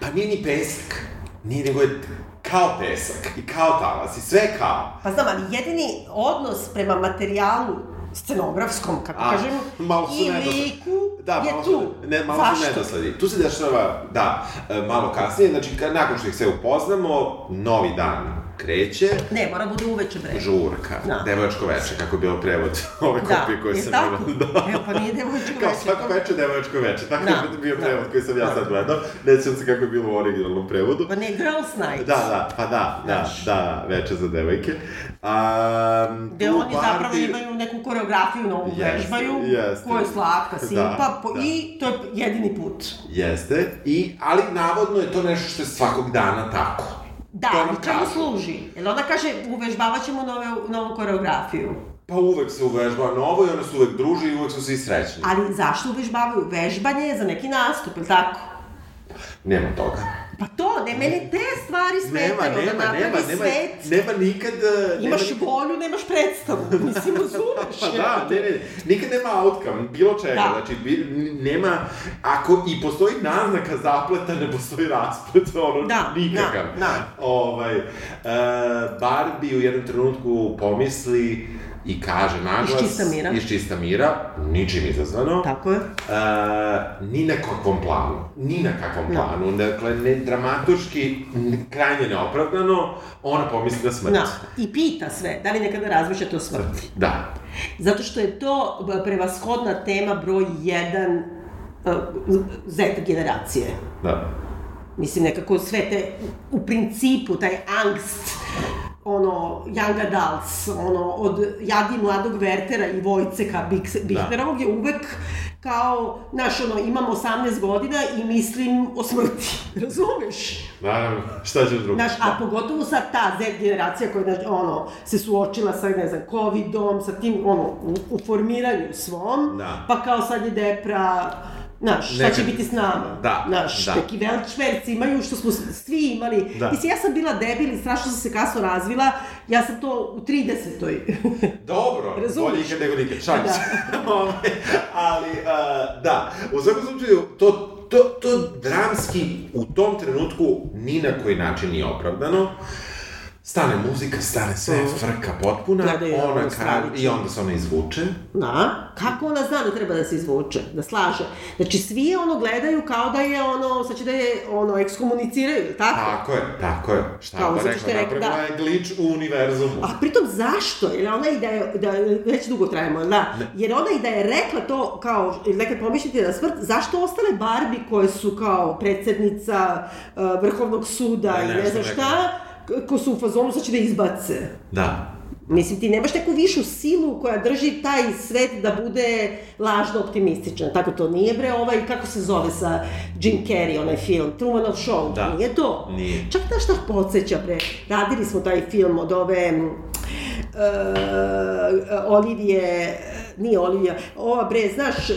Pa nije ni pesak. Nije, nego je kao pesak i kao talas i sve kao. Pa znam, ali jedini odnos prema materijalu scenografskom, kako A, kažem, malo su i liku Da, je malo tu. Su, ne, malo Zašto? su nedosledi. Tu se dešava, da, e, malo kasnije, znači, nakon što ih sve upoznamo, novi dan kreće, Ne, mora bude uveče bre. žurka, Da. devojačko veče, kako je bilo prevod ove Da, kopije koje je sam tako? imao. Da. Evo, pa nije devojčko Kao veče, svako to- veče, devojačko veče, tako Da, je bio da. prevod koji sam ja Da. sad gledao. Ne sjećam se kako je bilo u originalnom prevodu. Pa ne, Girls Night. Da, da, pa da, da, da, veče za devojke. A, Gde oni zapravo imaju neku koreografiju novu Jeste, vežbaju, jeste. koja je slatka, Da, simpa, po, da. i to je jedini put. Jeste, i, ali navodno je to nešto što je svakog dana tako. Da, ali čemu služi? Jer ona kaže, uvežbavat ćemo nove, novu koreografiju. Pa uvek se uvežba novo i one su uvek druže i uvek su svi srećni. Ali zašto uvežbavaju? Vežbanje je za neki nastup, ili tako? Nema toga. Pa to, ne, meni te stvari Nema, smetaju, nema, da napravi nema, nema, svet. nema nikad... uh, Imaš nema, volju, nemaš predstavu. Mislim, razumeš. Pa da, ne, ne, nikad nema outcome, bilo čega, Da. znači, nema, ako i postoji naznaka zapleta, ne postoji rasplet, ono, Da, nikakav. da, da. Ovaj, uh, Barbie u jednom trenutku pomisli i kaže naglas... Iz čista mira. Iz čista mira, ničim izazvano. Tako je. Uh, ni na kakvom planu, ni na kakvom Da. planu, dakle, ne, dramaturški krajnje neopravdano, ona pomisli da smrt. Da. I pita sve, da li nekada razmišljate o smrti? Da. Zato što je to prevashodna tema broj jedan uh, Z generacije. Da. Mislim, nekako sve te, u principu, taj angst, ono, young adults, ono, od Jadi mladog Vertera i Vojceka Bik- Bihnerovog je uvek kao, znaš, ono, imam 18 godina i mislim o smrti, razumeš? Naravno, šta ćeš drugo? Znaš, a pogotovo sad ta Z generacija koja, znaš, ono, se suočila sa, ne znam, covidom, sa tim, ono, u, u formiranju svom, Da. pa kao sad je depra, Znaš, šta Nekad- će biti s nama? Da, Znaš, da. neki velčverci imaju što smo svi imali. Da. Mislim, ja sam bila debil i strašno sam se kasno razvila. Ja sam to u 30-oj. Dobro, Razumeš? bolje ikad nego nikad, šalim Da. se. Ovaj, Ali, uh, da, u svakom slučaju, to, to, to dramski u tom trenutku ni na koji način nije opravdano. Stane muzika, stane sve, frka potpuna, Gledaju ona ono kaže, stravično. i onda se ona izvuče. Da? Kako ona zna da treba da se izvuče, da slaže? Znači, svi je ono gledaju kao da je ono, sad će da je ono, ekskomuniciraju, tako? Tako je, tako je. Šta Kao, zato rekla, rekla, napravila je glič u univerzumu. A pritom zašto? Jer ona i da je, da već dugo trajemo, da? Jer ona i da je rekla to kao, ili nekad pomišljate da smrt, zašto ostale Barbie koje su kao predsednica uh, Vrhovnog suda Da, i ne znam šta, k- ko su u fazonu, sad će da izbace. Da. Mislim, ti nemaš neku višu silu koja drži taj svet da bude lažno optimističan. Tako to nije, bre, ovaj, kako se zove sa Jim Carrey, onaj film, Trumanov Show, Da. nije to? Nije. Čak da šta podsjeća, bre, radili smo taj film od ove uh, Olivije, nije Olivija, ova bre, znaš, uh,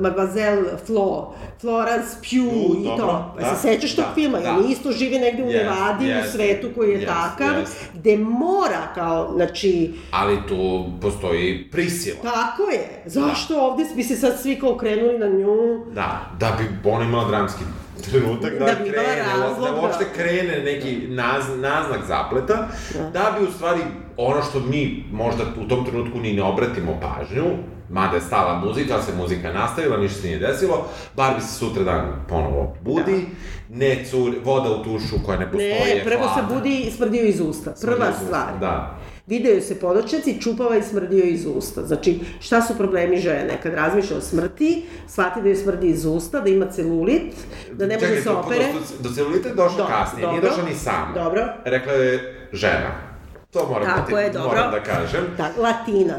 Mademoiselle Flo, Florence Pugh U, i dobro, to. Pa da, se sećaš tog da, filma? da. Da. Oni isto žive negde u Yes, Nevadi, yes, u svetu koji je yes, takav, yes. gde mora kao, znači, Ali tu postoji prisila. tako je. Zašto ovde bi se sad svi kao krenuli na nju? Da, da bi ona imala dramski trenutak da, Da bi krene, razlog, da uopšte da. krene neki naz, naznak zapleta, da. bi u stvari ono što mi možda u tom trenutku ni ne obratimo pažnju, mada je stala muzika, ali se muzika nastavila, ništa se nije desilo, Barbie se sutra dan ponovo budi, ne cur, voda u tušu koja ne postoji Ne, prvo se hladna. budi i smrdio iz usta. Prva Smrdi iz usta, stvar. Da. Video se podočnici, čupava i smrdio iz usta. Znači, šta su problemi žene? Kad razmišlja o smrti, shvati da joj smrdi iz usta, da ima celulit, da ne može Čekaj, se opere. Do, do celulita je došla Do- kasnije, nije dobro. došla ni sama. Dobro. Rekla je žena. To moram, da, Tako ti, je, dobro. moram da kažem. Da, latina.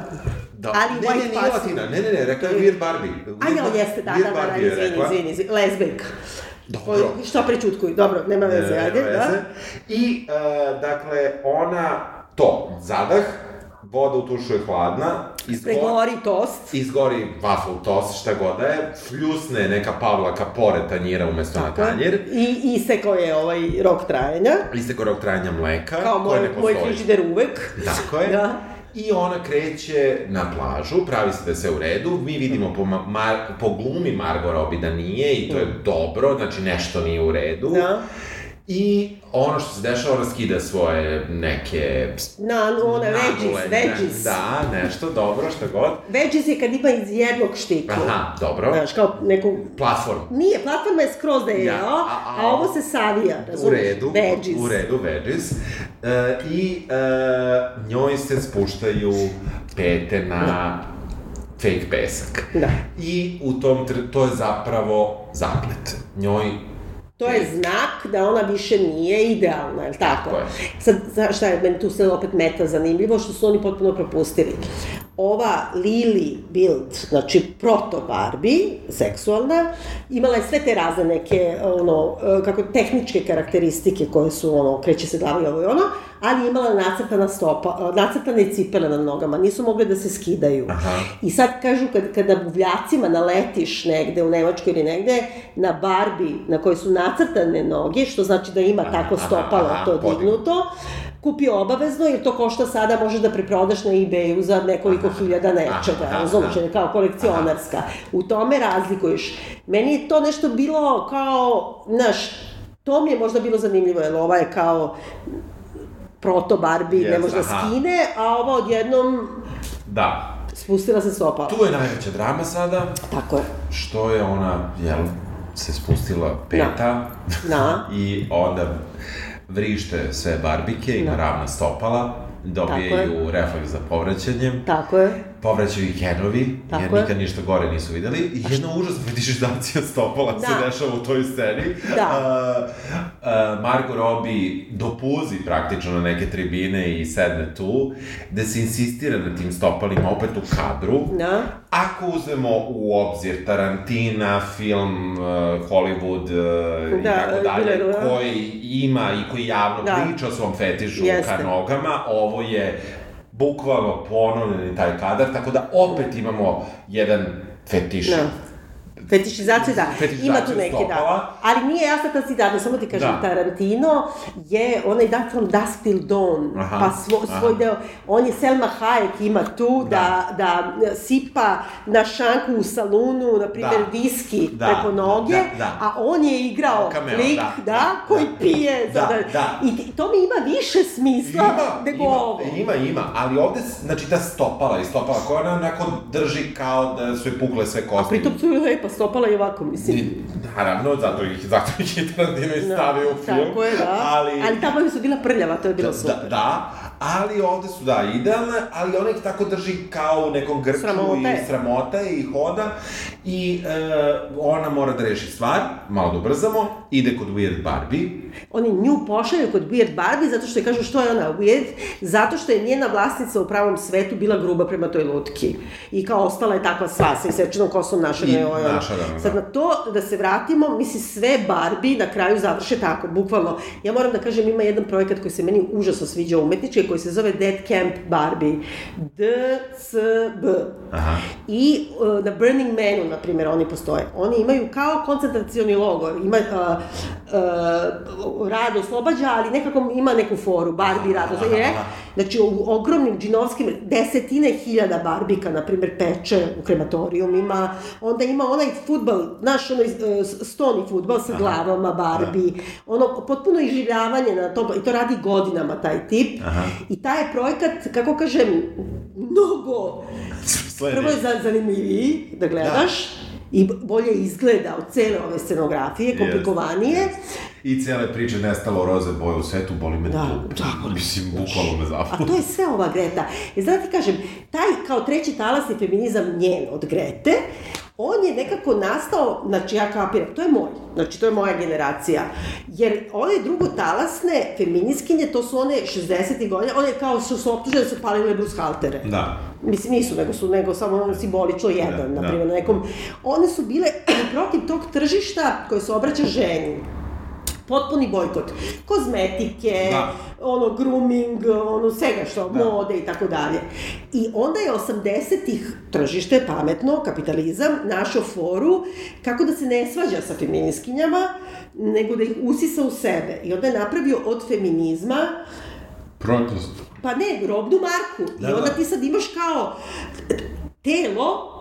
Da. Ali ne, ne, nije. Latina, ne, ne, ne, rekla je Weird Barbie. A Bar- jeste, da, Weird da, da, da, izvini, izvini, izvini, lesbijka. Dobro. Oj, Šta prečutkuju? Dobro, nema veze, Ne, ajde, nema da. I, uh, dakle, ona, to, zadah, voda u tušu je hladna, izgo- Pregori tost. izgori waffle toast, šta god da je, fljusne neka pavlaka pored tanjira umesto na tanjir, I isekao je ovaj rok trajanja. isteko rok trajanja mleka, Kao moj, moj frižider uvek. Tako je. Da. I ona kreće na plažu, pravi se da sve u redu, mi vidimo po, ma- mar, po glumi Margot Robbie da nije i to je dobro, znači nešto nije u redu. Da. I ono što se dešava, ona skida svoje neke... Na, one veggies, nagule, veggies. Da, nešto dobro, šta god. Veggies je kad ima iz jednog štika. Aha, dobro. Znaš, kao neku... Platform. Nije, platforma je skroz da je Ja, a- a, a- ovo se savija, U razumiješ? redu, Veggies. u redu, veggies. E, I e, njoj se spuštaju pete na fake pesak. Da. I u tom, to je zapravo zaplet. Njoj To je znak da ona više nije idealna, je li tako? Sad, šta je meni tu sve opet meta zanimljivo, što su oni potpuno propustili. Ova Lily Bild, znači proto Barbie, seksualna, imala je sve te razne neke, ono, kako, tehničke karakteristike koje su, ono, kreće se glava i ovo i ono, ali je imala nacrtana stopa, nacrtane cipele na nogama, nisu mogle da se skidaju. Aha. I sad kažu, kad, kada buvljacima naletiš negde u Nemačkoj ili negde, na Barbie na kojoj su nacrtane noge, što znači da ima tako aha, stopalo aha, to podignuto. Kupi obavezno, jer to košta sada, možeš da preprodaš na eBayu za nekoliko hiljada nečega, aha, razumiješ, aha. kao kolekcionarska. U tome razlikuješ. Meni je to nešto bilo kao, znaš, to mi je možda bilo zanimljivo, jer ova je kao proto Barbie, ne Yes, može da aha. skine, a ova odjednom Da. spustila se stopala. Tu je najveća drama sada, Tako je. što je ona, jel, se spustila peta Da. i onda vrište sve barbike, ima Da. ravna stopala, dobijaju refleks za povraćanjem, Tako je. Povraćaju i Kenovi, jer Tako je. nikad ništa gore nisu videli. I jedna užasna fetišizacija stopala se Da. dešava u toj sceni. Da. Uh, uh, Margot Robbie dopuzi praktično na neke tribine i sedne tu, gde se insistira na tim stopalima opet u kadru. Da. Ako uzmemo u obzir Tarantina, film, uh, Hollywood uh, i Da, tako dalje, bilo je, da. koji ima i koji javno Da. priča o svom fetišu Jeste. ka nogama, ovo je bukvalno ponovljen taj kadar, tako da opet imamo jedan fetiš. Da. Fetišizaciju, da. Fetišizaciju Ima tu neke, da. Ali nije jasna ta citata, samo ti kažem, Da. Tarantino je onaj da from dusk till dawn, Aha, pa svo, svoj aha. deo, on je Selma Hayek ima tu da, da, sipa na šanku u salunu, na primjer, Da. viski Da, preko noge, da, da. a on je igrao Cameo, lik, da, da, da, koji da. pije. Da, sada- da. I to mi ima više smisla Ima, nego ima, ovo. ima, ima, ali ovde, znači, ta stopala i stopala koja ona onako drži kao da su je pukle sve kosti. A pritom su je lepa stopala i ovako, mislim. I, Naravno, zato ih, zato ih je Tarantino i stavio u film. Tako je, da. Ali, ali tamo su bila prljava, to je bilo da, super. da, da, ali ovde su, da, idealne, ali ona ih tako drži kao u nekom grču Sramote. i sramote i hoda i e, ona mora da reši stvar, malo da ubrzamo, ide kod Weird Barbie, Oni nju pošalju kod Weird Barbie zato što je kažu što je ona weird, zato što je njena vlasnica u pravom svetu bila gruba prema toj lutki. I kao ostala je takva sva, sa isečenom kosom naša. I ovaj, ono. naša, da, da. Sad na to da se vratimo, misli sve Barbie na kraju završe tako, bukvalno. Ja moram da kažem, ima jedan projekat koji se meni užasno sviđa umetnički, koji se zove Dead Camp Barbie. D-C-B. Aha. I uh, na Burning Manu, na primjer, oni postoje. Oni imaju kao koncentracioni logor, ima uh, uh, rad oslobađa, ali nekako ima neku foru, Barbie rad oslobađa. Je, znači, u ogromnim džinovskim desetine hiljada barbika, na primjer, peče u krematorijumima, onda ima onaj futbal, znaš, onaj uh, stoni futbal sa glavama Barbie, ono, potpuno iživljavanje na to, i to radi godinama taj tip. Aha. I taj je projekat, kako kažem, mnogo Sledi. Prvo je za- zanimljiviji da gledaš i bolje izgleda od cele ove scenografije, komplikovanije. I cele priče nestalo roze boje u svetu, boli me Da, dupe. da, boli. Mislim, bukvalno me A zapu. to je sve ova Greta. Jer zato ti kažem, taj kao treći talasni feminizam njen od Grete, on je nekako nastao, znači ja kapiram, to je moj, znači to je moja generacija. Jer one drugotalasne feminiskinje, to su one 60. godine, one kao su, su optužene da su palile brushaltere. Da. Mislim, nisu, nego su, nego samo ono simbolično jedan, Da, na da. primjer, na nekom... One su bile protiv tog tržišta koje se obraća ženi. Potpuni bojkot. Kozmetike, Da. ono, grooming, ono, svega što, Da. mode i tako dalje. I onda je 80-ih tržište, pametno, kapitalizam, našao foru kako da se ne svađa sa feminiskinjama, nego da ih usisa u sebe. I onda je napravio od feminizma Protest. Pa ne, robnu marku. Da, I onda da. ti sad imaš kao telo,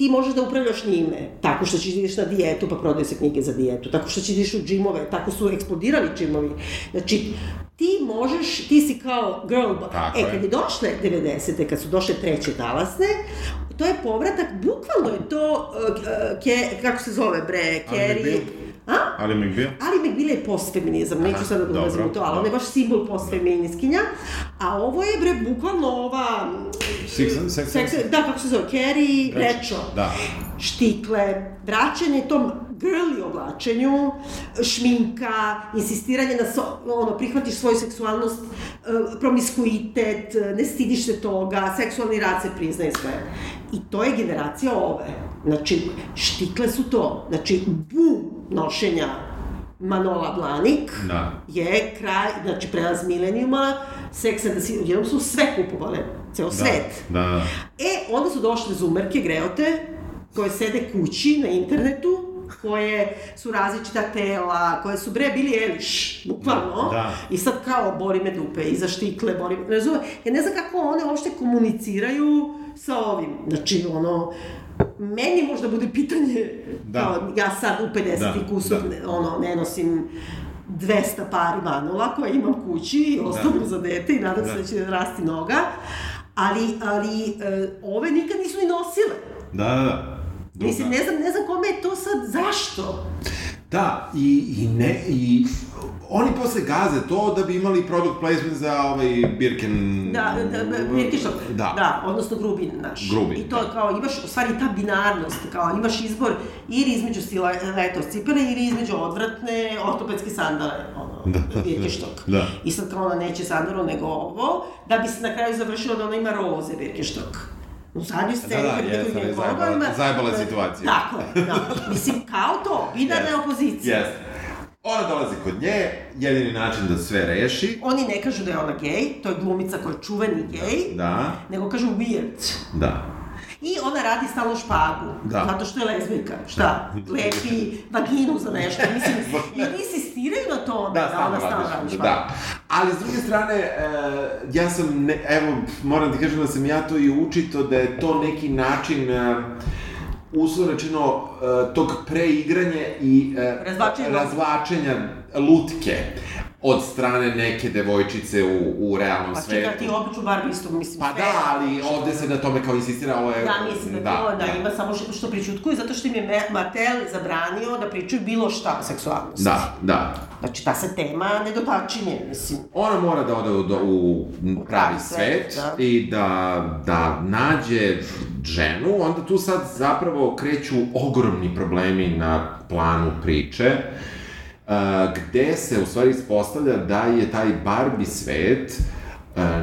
ti možeš da upravljaš njime. Tako što ćeš da ideš na dijetu, pa prodaju se knjige za dijetu. Tako što ćeš da ideš u džimove, tako su eksplodirali džimovi. Znači, ti možeš, ti si kao girl. Tako e, je. kad je došle 90. kad su došle treće talasne, to je povratak, bukvalno je to, uh, uh, ke, kako se zove bre, Carrie... A? Ali McBeal? Ali McBeal je postfeminizam, neću sada da ulazim u to, ali on je baš simbol postfeminiskinja, a ovo je bre bukvalno ova... Six, sex, Seks, da, kako se zove, Carrie Bradshaw. Da. Štikle, vraćanje tom girly oblačenju, šminka, insistiranje na so, ono, prihvatiš svoju seksualnost, e, promiskuitet, e, ne stidiš se toga, seksualni rad se priznaje sve. I to je generacija ove. Znači, štikle su to. Znači, bum nošenja Manola Blanik Da. je kraj, znači prelaz milenijuma, seksa da si, odjednom su sve kupovale, ceo svet. Da, da. E, onda su došle zumerke, greote, koje sede kući na internetu, koje su različita tela, koje su bre bili Eliš, bukvalno. Da. I sad kao boli me dupe, iza štikle, boli me, razume? Ja ne znam kako one uopšte komuniciraju sa ovim. Znači, ono, meni možda bude pitanje, Da. kao, ja sad u 50 Da, i kusur, da. ono, ne nosim 200 pari manula koje imam kući ostavim za dete i nadam se Da. da će rasti noga. Ali, ali e, ove nikad nisu ni nosile. Da, da, da. Druga. Mislim, ne znam, ne znam kome je to sad, zašto? Da, i, i ne, i oni posle gaze to da bi imali product placement za ovaj Birken... Da, da, da Birkenstock, Da. da, odnosno grubin naš. Grubin, I to da. kao, imaš, u stvari, ta binarnost, kao, imaš izbor ili između stiletos cipele ili između odvratne ortopedske sandale, ono, Da. Birkenstock. Da. I sad kao ona neće sandalu nego ovo, da bi se na kraju završilo da ona ima roze Birkenstock. U zadnjoj sceni, da, niko ali nije zajebala- pogledao, ima- zajebala situacija. Tako je, da. Mislim, kao to, binarna Jeste. opozicija. Jeste. Ona dolazi kod nje, jedini način da sve reši. Oni ne kažu da je ona gej, to je glumica koja je čuveni gej, Da, nego kažu weird. da. I ona radi stalno špagu, Da. zato što je lezbijka. Šta? Lepi vaginu za nešto. Mislim, i insistiraju na tome da, stalno ona stalno radiš, radi špagu. Da. Ali, s druge strane, e, ja sam, ne, evo, moram ti kažem da sam ja to i učito, da je to neki način, e, uslovno rečeno, e, tog preigranja i e, Razvlačenja. razvlačenja lutke od strane neke devojčice u, u realnom Pa svetu. čekaj, ti običu Barbie isto, mislim, Pa sve- da, ali ovde se na tome kao insistira, ovo je... Ja mislim da, to, da, ima samo što, što pričutkuju, zato što im je Mattel zabranio da pričaju bilo šta o seksualnosti. Da, da. Znači, ta se tema ne dotačinje, mislim. Ona mora da ode u, do- u pravi pravi svet, svet, da. i da, da nađe ženu, onda tu sad zapravo kreću ogromni problemi na planu priče, gde se u stvari ispostavlja da je taj Barbie svet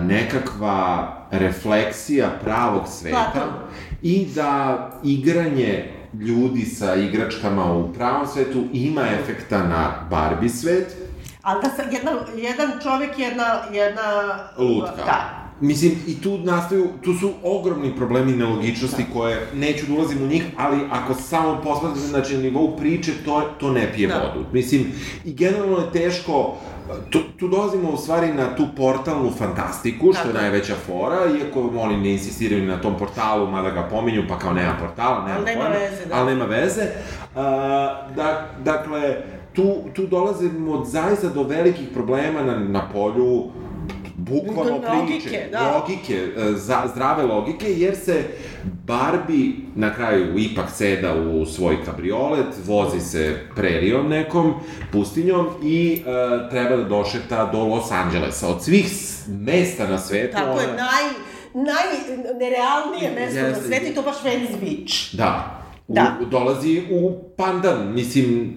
nekakva refleksija pravog sveta i da igranje ljudi sa igračkama u pravom svetu ima efekta na Barbie svet, Ali da sa, jedna, jedan čovek, jedna, jedna... lutka. Da. Mislim, i tu nastaju, tu su ogromni problemi nelogičnosti koje, neću da ulazim u njih, ali ako samo posmatrate, znači, na nivou priče, to, to ne pije Da. vodu. Mislim, i generalno je teško, tu, tu dolazimo u stvari na tu portalnu fantastiku, što Tako je. najveća fora, iako oni ne insistiraju na tom portalu, mada ga pominju, pa kao nema portala, nema Ali nema pojma, veze, da. Ali nema veze. Uh, da, dakle, tu, tu dolazimo zaista do velikih problema na, na polju bukvalno Logike, priče, da. logike, e, za, zdrave logike, jer se Barbie na kraju ipak seda u svoj kabriolet, vozi se prerijom nekom, pustinjom i e, treba da došeta do Los Angelesa. Od svih mesta na svetu... Tako je, ona- naj, najnerealnije mesto na Jeste. svetu i to baš Venice Beach. Da. U, Da. dolazi u pandan, mislim,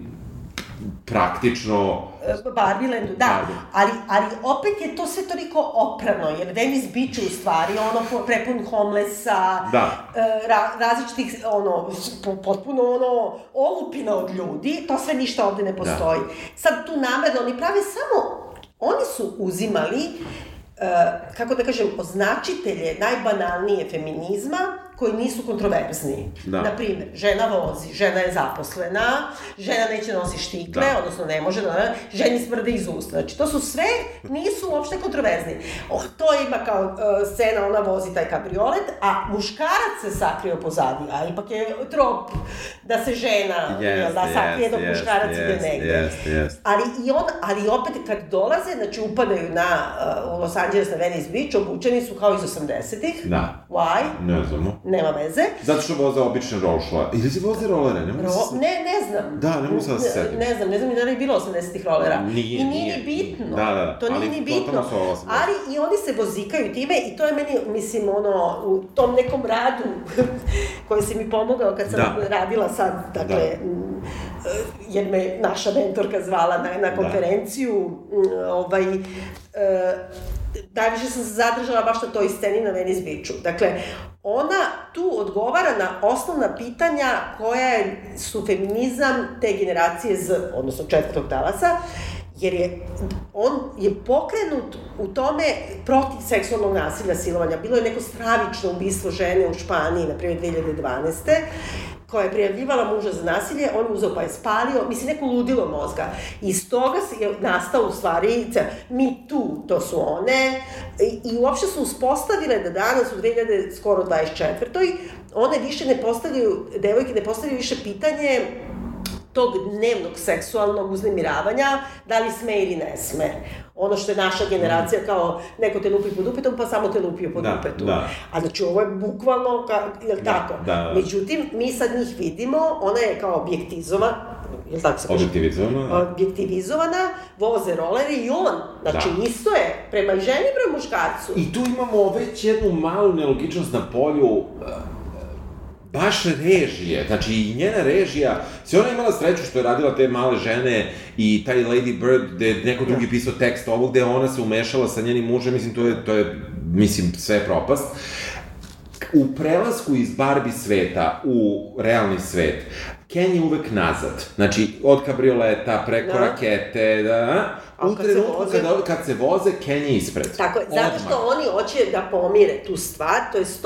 praktično... Barbielandu, da, Barbie. ali, ali opet je to sve toliko oprano, jer Venice Beach je u stvari ono prepun homelessa, Da. e, ra, različitih, ono, potpuno ono, olupina od ljudi, to sve ništa ovde ne postoji. Sad tu namerno, oni prave samo, oni su uzimali, e, kako da kažem, označitelje najbanalnije feminizma, koji nisu kontroverzni. Da. Na primjer, žena vozi, žena je zaposlena, žena neće nosi štikle, Da. odnosno ne može da, ženi smrde iz usta. Znači, to su sve, nisu uopšte kontroverzni. O, to ima kao uh, scena, ona vozi taj kabriolet, a muškarac se sakrio pozadi, a ipak je trop da se žena jel da sakrije dok muškarac ide negde. Jeste, jeste. Ali, i on, ali opet kad dolaze, znači upadaju na, uh, u Los Angeles na Venice Beach, obučeni su kao iz 80-ih. Da. Why? Ne znamo. Nema veze. Zato što voze obične rošla. Ili se voze rolere, ne mogu Ro, se... ne, ne znam. Da, ne mogu sad da se setim. Ne, ne znam, ne znam ni da li je bilo 80-ih rolera. Nije, I nije, nije. ni bitno. Da, da, To nije ali ni bitno. totalno su ovo 80. Ali i oni se vozikaju time i to je meni, mislim, ono, u tom nekom radu koji si mi pomogao kad sam Da. radila sad, dakle, Da. jer me naša mentorka zvala na, na konferenciju, m, ovaj, e, najviše sam se zadržala baš na toj sceni na Venice Beachu. Dakle, ona tu odgovara na osnovna pitanja koja su feminizam te generacije Z, odnosno četvrtog talasa, jer je, on je pokrenut u tome protiv seksualnog nasilja, silovanja. Bilo je neko stravično ubistvo žene u Španiji, na primjer 2012 koja je prijavljivala muža za nasilje, on uzeo pa je spalio, mislim, neko ludilo mozga. Iz toga je nastao u stvari, mi tu, to su one, i, i uopšte su uspostavile da danas u 2000, skoro 24. one više ne postavljaju, devojke ne postavljaju više pitanje tog dnevnog seksualnog uznemiravanja, da li sme ili ne sme. Ono što je naša generacija kao neko te lupi po dupetom, pa samo te lupio po Da, dupetu. da. A znači ovo je bukvalno, ka, jel Da, tako? da, da. Međutim, mi sad njih vidimo, ona je kao objektizova, jel tako se kaže? Objektivizovano, da. objektivizovana, voze rolere i on, znači Da. isto je, prema ženi, prema muškarcu. I tu imamo već jednu malu nelogičnost na polju baš režije, znači i njena režija, se ona imala sreću što je radila te male žene i taj Lady Bird, gde je neko drugi pisao tekst ovo, gde ona se umešala sa njenim mužem, mislim, to je, to je, mislim, sve je propast. U prelasku iz Barbie sveta u realni svet, Ken je uvek nazad. Znači, od kabrioleta, preko Da. rakete, da, A u kad trenutku voze? kada, kad se voze, Ken je ispred. Tako je, zato što oni hoće da pomire tu stvar, to je 100%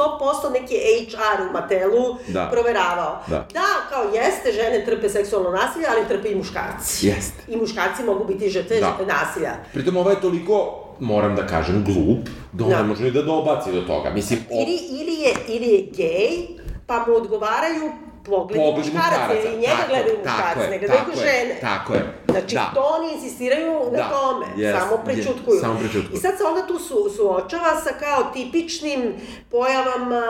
neki HR u Matelu Da. proveravao. Da. kao jeste, žene trpe seksualno nasilje, ali trpe i muškarci. Jeste. I muškarci mogu biti žrtve Da. nasilja. Pritom ovo je toliko, moram da kažem, glup, da on Da. ne može ni da dobaci do toga. Mislim, o, Ili, ili, je, ili je gej, pa mu odgovaraju pogledi pogled muškaraca, i njega Tako, gledaju je, ne gledaju tako žene. Tako je, Znači, da. to oni insistiraju na Da, tome, jest, samo prečutkuju. jest, samo prečutkuju. I sad se onda tu su, suočava sa kao tipičnim pojavama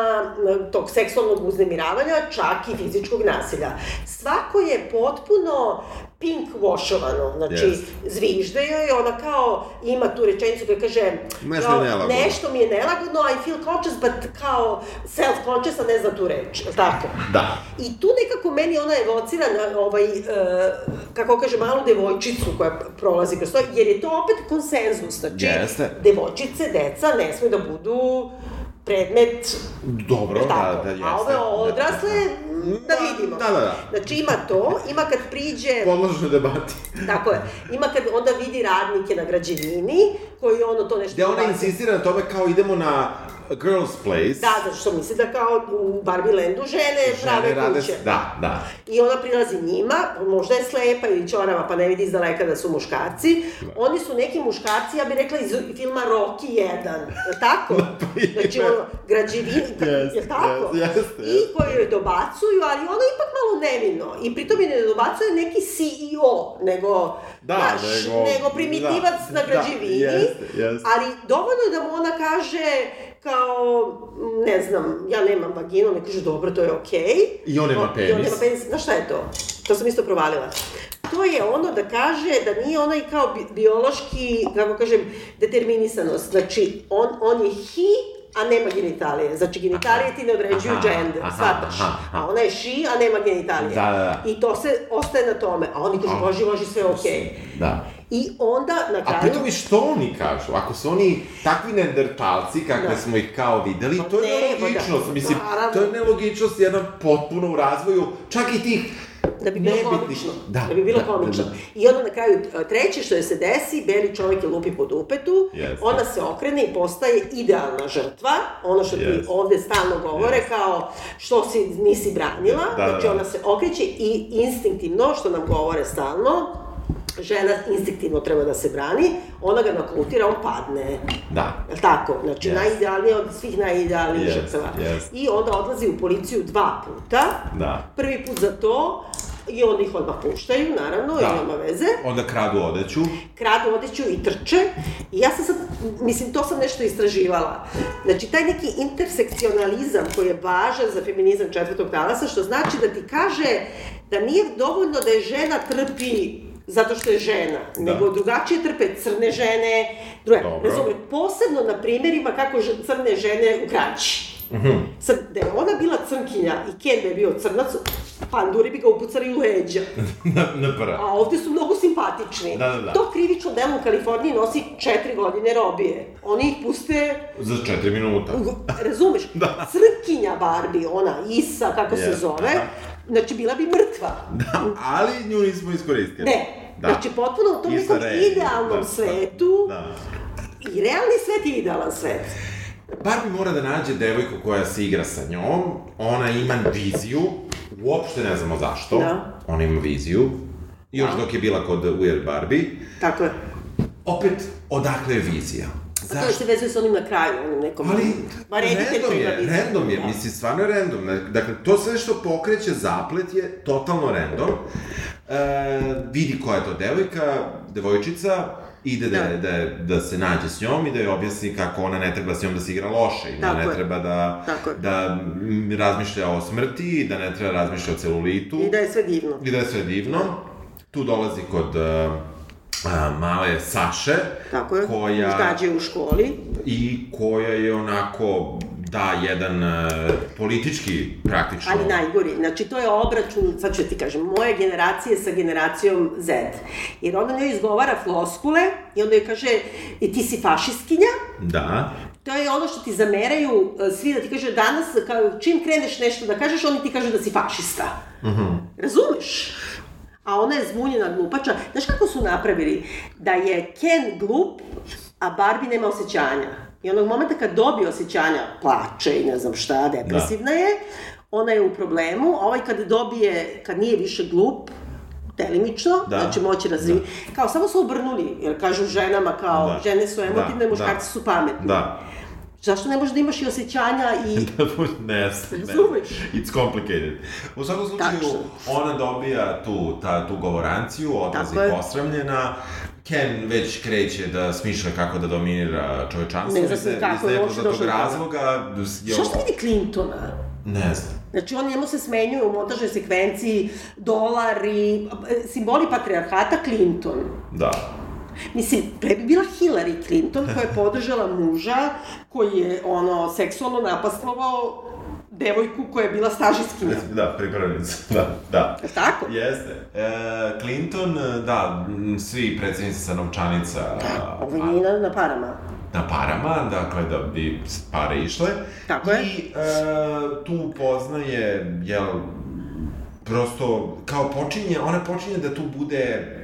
tog seksualnog uznemiravanja, čak i fizičkog nasilja. Svako je potpuno pink washovano, znači Jest. zvižde joj, ona kao ima tu rečenicu koja kaže Nešto kao, nelagodno. nešto mi je nelagodno, I feel conscious, but kao self-conscious, a ne znam tu reč, tako? Da. I tu nekako meni ona evocira na ovaj, e, kako kaže, malu devojčicu koja prolazi kroz to, jer je to opet konsenzus, znači, Jeste. devojčice, deca ne smiju da budu predmet, Dobro, da, da, jeste. A ove odrasle, Da, da vidimo. Da, da, da. Znači ima to, ima kad priđe... Podložno debati. Tako je. Ima kad onda vidi radnike na građevini, koji ono to nešto... Gde ona insistira na tome kao idemo na Girls Place. Da, zato što misli da kao u Barbie Landu žene, prave rade- kuće. Da, da. I ona prilazi njima, možda je slepa ili čorava pa ne vidi iz daleka da su muškarci. Oni su neki muškarci, ja bih rekla iz filma Rocky 1, je tako? Znači ono, građevini, Jeste, je tako? jeste, jeste, I koji joj dobacuju, ali ono ipak malo nevino. I pritom je ne dobacuje neki CEO, nego, Da, znaš, nego- nego primitivac da, na građevini. da, jeste, jeste. Ali dovoljno je da mu ona kaže kao, ne znam, ja nemam vaginu, ne kaže, dobro, to je okej. I on nema O, I on penis. nema penis. Znaš šta je to? To sam isto provalila. To je ono da kaže da nije onaj kao bi, biološki, kako kažem, determinisanost. Znači, on, on je he, a nema genitalije. Znači, genitalije ti ne određuju Aha, gender, aha, shvataš? aha, aha. A ona je she, a nema genitalije. Da, da, da. I to se ostaje na tome. A oni kažu, boži, boži, sve je okej. Da. I onda, na A kraju... pritom i što oni kažu? Ako su oni takvi neandertalci, kakve Da. smo ih kao videli, Pa to je ne, nelogičnost. pa da, Mislim, naravno. to je nelogičnost jedna potpuno u razvoju, čak i tih Da bi bilo komično. Da, Da, bi bilo da, komično. da, da. I onda na kraju, e, treće što je se desi, beli čovjek je lupi po dupetu, Jeste. ona se okrene i postaje idealna žrtva, ono što ti Jeste. ovde stalno govore, Jeste. kao što si, nisi branila, Da, da, znači da. ona se okreće i instinktivno, što nam govore stalno, žena instinktivno treba da se brani, ona ga naklutira, on padne. Da. Jel tako? Znači, Jest. najidealnije od svih najidealnijih Jest, žrtava. jest. I onda odlazi u policiju dva puta, Da. prvi put za to, i onda ih odmah puštaju, naravno, Da. i nema veze. Onda kradu odeću. Kradu odeću i trče. I ja sam sad, mislim, to sam nešto istraživala. Znači, taj neki intersekcionalizam koji je važan za feminizam četvrtog talasa, što znači da ti kaže da nije dovoljno da je žena trpi zato što je žena, Da. nego drugačije trpe crne žene, druge, razume, posebno na primjerima kako crne žene u kraći. Mhm. Sad, da je ona bila crnkinja i Ken da je bio crnac, panduri bi ga upucali u leđa. na, na. A ovde su mnogo simpatični. Da, da, da. To krivično delo u Kaliforniji nosi četiri godine robije. Oni ih puste, Za četiri minuta. razumeš, Da. crnkinja Barbie, ona Isa, kako se Jeste, zove, aha. Znači bila bi mrtva. Da, ali nju nismo iskoristili. Ne, Da. znači potpuno u tom nekom idealnom da, svetu, Da. i realni svet je idealan svet. Barbie mora da nađe devojku koja se igra sa njom, ona ima viziju, uopšte ne znamo zašto, Da. ona ima viziju, još dok je bila kod Weird Barbie, Tako je. opet, odakle je vizija? A to se vezuje sa onim na kraju, onim nekom... Ali, Ma random je, random je, Da. mislim, stvarno je random. Dakle, to sve što pokreće zaplet je totalno random. E, vidi koja je to devojka, devojčica, ide da, da. Da. Da, da se nađe s njom i da joj objasni kako ona ne treba s njom da se igra loše i da ne je. treba da, je. da razmišlja o smrti, i da ne treba razmišlja o celulitu I da je sve divno. i da je sve divno. tu dolazi kod uh, male Saše, Tako je, koja, gađe u školi. i koja je onako da jedan uh, politički praktično Ali najgori, znači to je obračun, sad ću ti kažem, moje generacije sa generacijom Z. Jer onda njoj izgovara floskule i onda joj kaže, i ti si fašistkinja, da To je ono što ti zameraju e, svi da ti kaže danas, kao, čim kreneš nešto da kažeš, oni ti kažu da si fašista. Mm -hmm. Razumeš? A ona je zbunjena glupača. Znaš kako su napravili? Da je Ken glup, a Barbie nema osjećanja. I onog momenta kad dobije osjećanja, plače i ne znam šta, depresivna da. je, ona je u problemu, a ovaj kad dobije, kad nije više glup, delimično, da. znači moći razvi... Da. Kao, samo su obrnuli, jer kažu ženama kao, da. žene su emotivne, da. muškarci da. su pametni. Da. Zašto ne možeš da imaš i osjećanja i... ne, ne. Razumeš? It's complicated. U svakom slučaju, Tačno. ona dobija tu, ta, tu govoranciju, odlazi posramljena, Ken već kreće da smišlja kako da dominira čovečanstvo. Ne znam kako je uopšte došlo do razloga. Što što vidi Clintona? Ne znam. Znači, on njemu se smenjuje u montažnoj sekvenciji dolar i simboli patrijarhata Clinton. Da. Mislim, pre bi bila Hillary Clinton koja je podržala muža koji je, ono, seksualno napastovao devojku koja je bila stažiskinja. Da, pripravnica, da, da. Je tako? Jeste. E, Clinton, da, svi predsednici sa novčanica... Da, ovo je na, na parama. Na parama, dakle, da bi pare išle. Tako je. I e, tu poznaje, jel, prosto, kao počinje, ona počinje da tu bude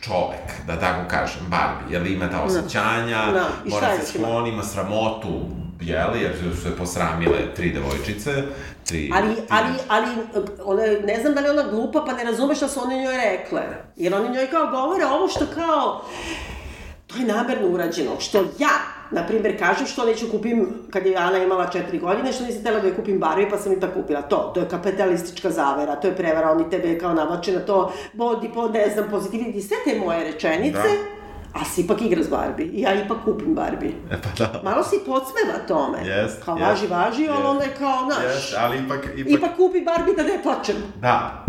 čovek, da tako kažem, Barbie, jer ima ta da. osjećanja, da. mora se skloni, ima sramotu, jeli, jer su se posramile tri devojčice, tri... Ali, tri... ali, ali, ona, ne znam da li ona glupa, pa ne razume šta su one njoj rekle. Jer oni njoj kao govore ovo što kao, to je namerno urađeno, što ja na primjer, kažem što neću kupim, kad je Ana imala četiri godine, što nisi tela da je kupim Barbie, pa sam i tako kupila. To, to je kapitalistička zavera, to je prevara, oni tebe kao navlače na to, bodi, po, ne znam, pozitiviti, sve te moje rečenice, da. a si ipak igra s Barbie. I ja ipak kupim Barbie. E pa da. Malo si podsmeva tome. Yes, kao yes, važi, važi, yes, ali onda je kao, naš. Yes, ali ipak, ipak... Ipak kupi Barbie da ne plačem. Da.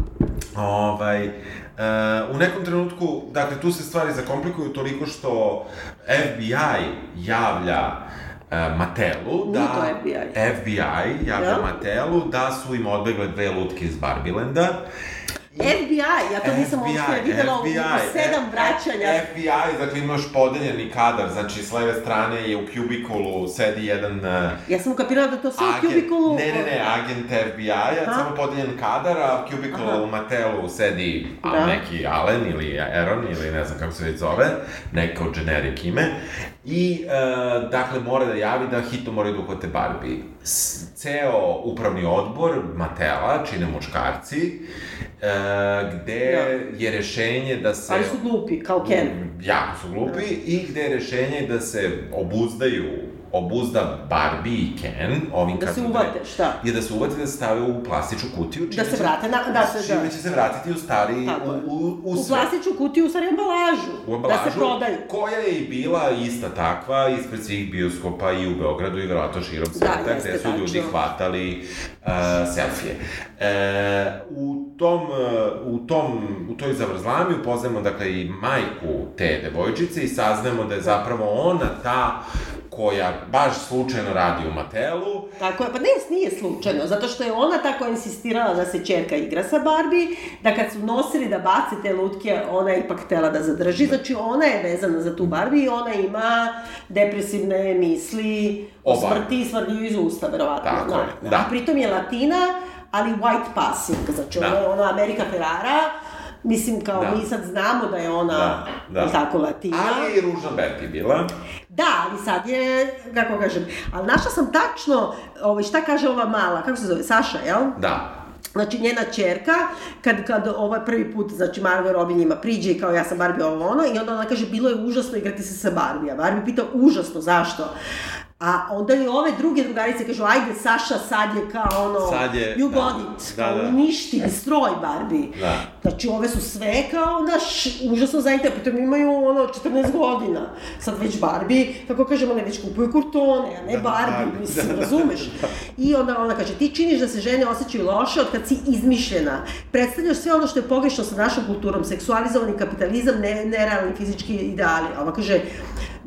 Ovaj, Uh, u nekom trenutku, dakle, tu se stvari zakomplikuju toliko što FBI javlja uh, Matelu da... Nije to FBI. FBI javlja ja? Matelu da su im odbegle dve lutke iz Barbilenda FBI, ja to nisam uopšte videla FBI, u sedam vraćanja. FBI, dakle imaš podeljeni kadar, znači s leve strane je u kubikulu sedi jedan... Uh, ja sam ukapirala da to sve u kubikulu... Ne, ne, ne, agent FBI-a, samo podeljen kadar, a u kubikulu u Matelu sedi da. neki Allen ili Aaron ili ne znam kako se već zove, neko generic ime. I, uh, dakle, mora da javi da hitno moraju da uhvate Barbie. Ceo upravni odbor Matela čine muškarci, e, gde da. je rešenje da se... Ali su glupi, kao Ken. Jako su glupi da. i gde je rešenje da se obuzdaju obuzda Barbie i Ken, ovim da se uvate, šta? Je da se uvate da stave u plastičnu kutiju. Da se vrate, na, da se, da. će se vratiti u stari, Tako, u, u, u, u plastičnu kutiju, u stari ambalažu. U da se prodaju. Koja je i bila ista takva ispred svih bioskopa i u Beogradu i verovatno širom da, sveta, da, gde su tačno. ljudi hvatali uh, selfije. E, u tom, uh, u tom, u toj zavrzlami upoznajemo, dakle, i majku te devojčice i saznamo da je zapravo ona ta koja baš slučajno radi u Matelu. Tako je, pa ne, nije slučajno, zato što je ona tako insistirala da se čerka igra sa Barbie, da kad su nosili da baci te lutke, ona je ipak htela da zadrži, znači ona je vezana za tu Barbie i ona ima depresivne misli o, o smrti i smrdiju iz usta, verovatno. Tako da, je, da. A pritom je latina, ali white passing, znači da. ona je ona Amerika Ferrara, Mislim, kao da. mi sad znamo da je ona da, da. tako latina. Ali i Ruža Berti bila. Da, ali sad je, kako kažem, ali našla sam tačno, ovaj, šta kaže ova mala, kako se zove, Saša, jel? Da. Znači, njena čerka, kad, kad ovaj prvi put, znači, Margot Robbie njima priđe i kao ja sam Barbie ovo ono, i onda ona kaže, bilo je užasno igrati se sa Barbie. A Barbie pita, užasno, zašto? A onda i ove druge drugarice kažu, ajde Saša, sad je kao ono, Sad je, you da. got it, Da, kao da. uništi stroj Barbie. Da. Znači, ove su sve kao, naš, užasno zainteresovane, pritom imaju ono 14 godina. Sad već Barbie, kako kažemo, ne već kupuju kurtone, a ne Da, Barbie, Barbie. mislim, Da, da, razumeš? I onda ona kaže, ti činiš da se žene osjećaju loše od kad si izmišljena. Predstavljaš sve ono što je pogrešno sa našom kulturom, seksualizovani kapitalizam, ne, nerealni fizički ideali. A ova kaže,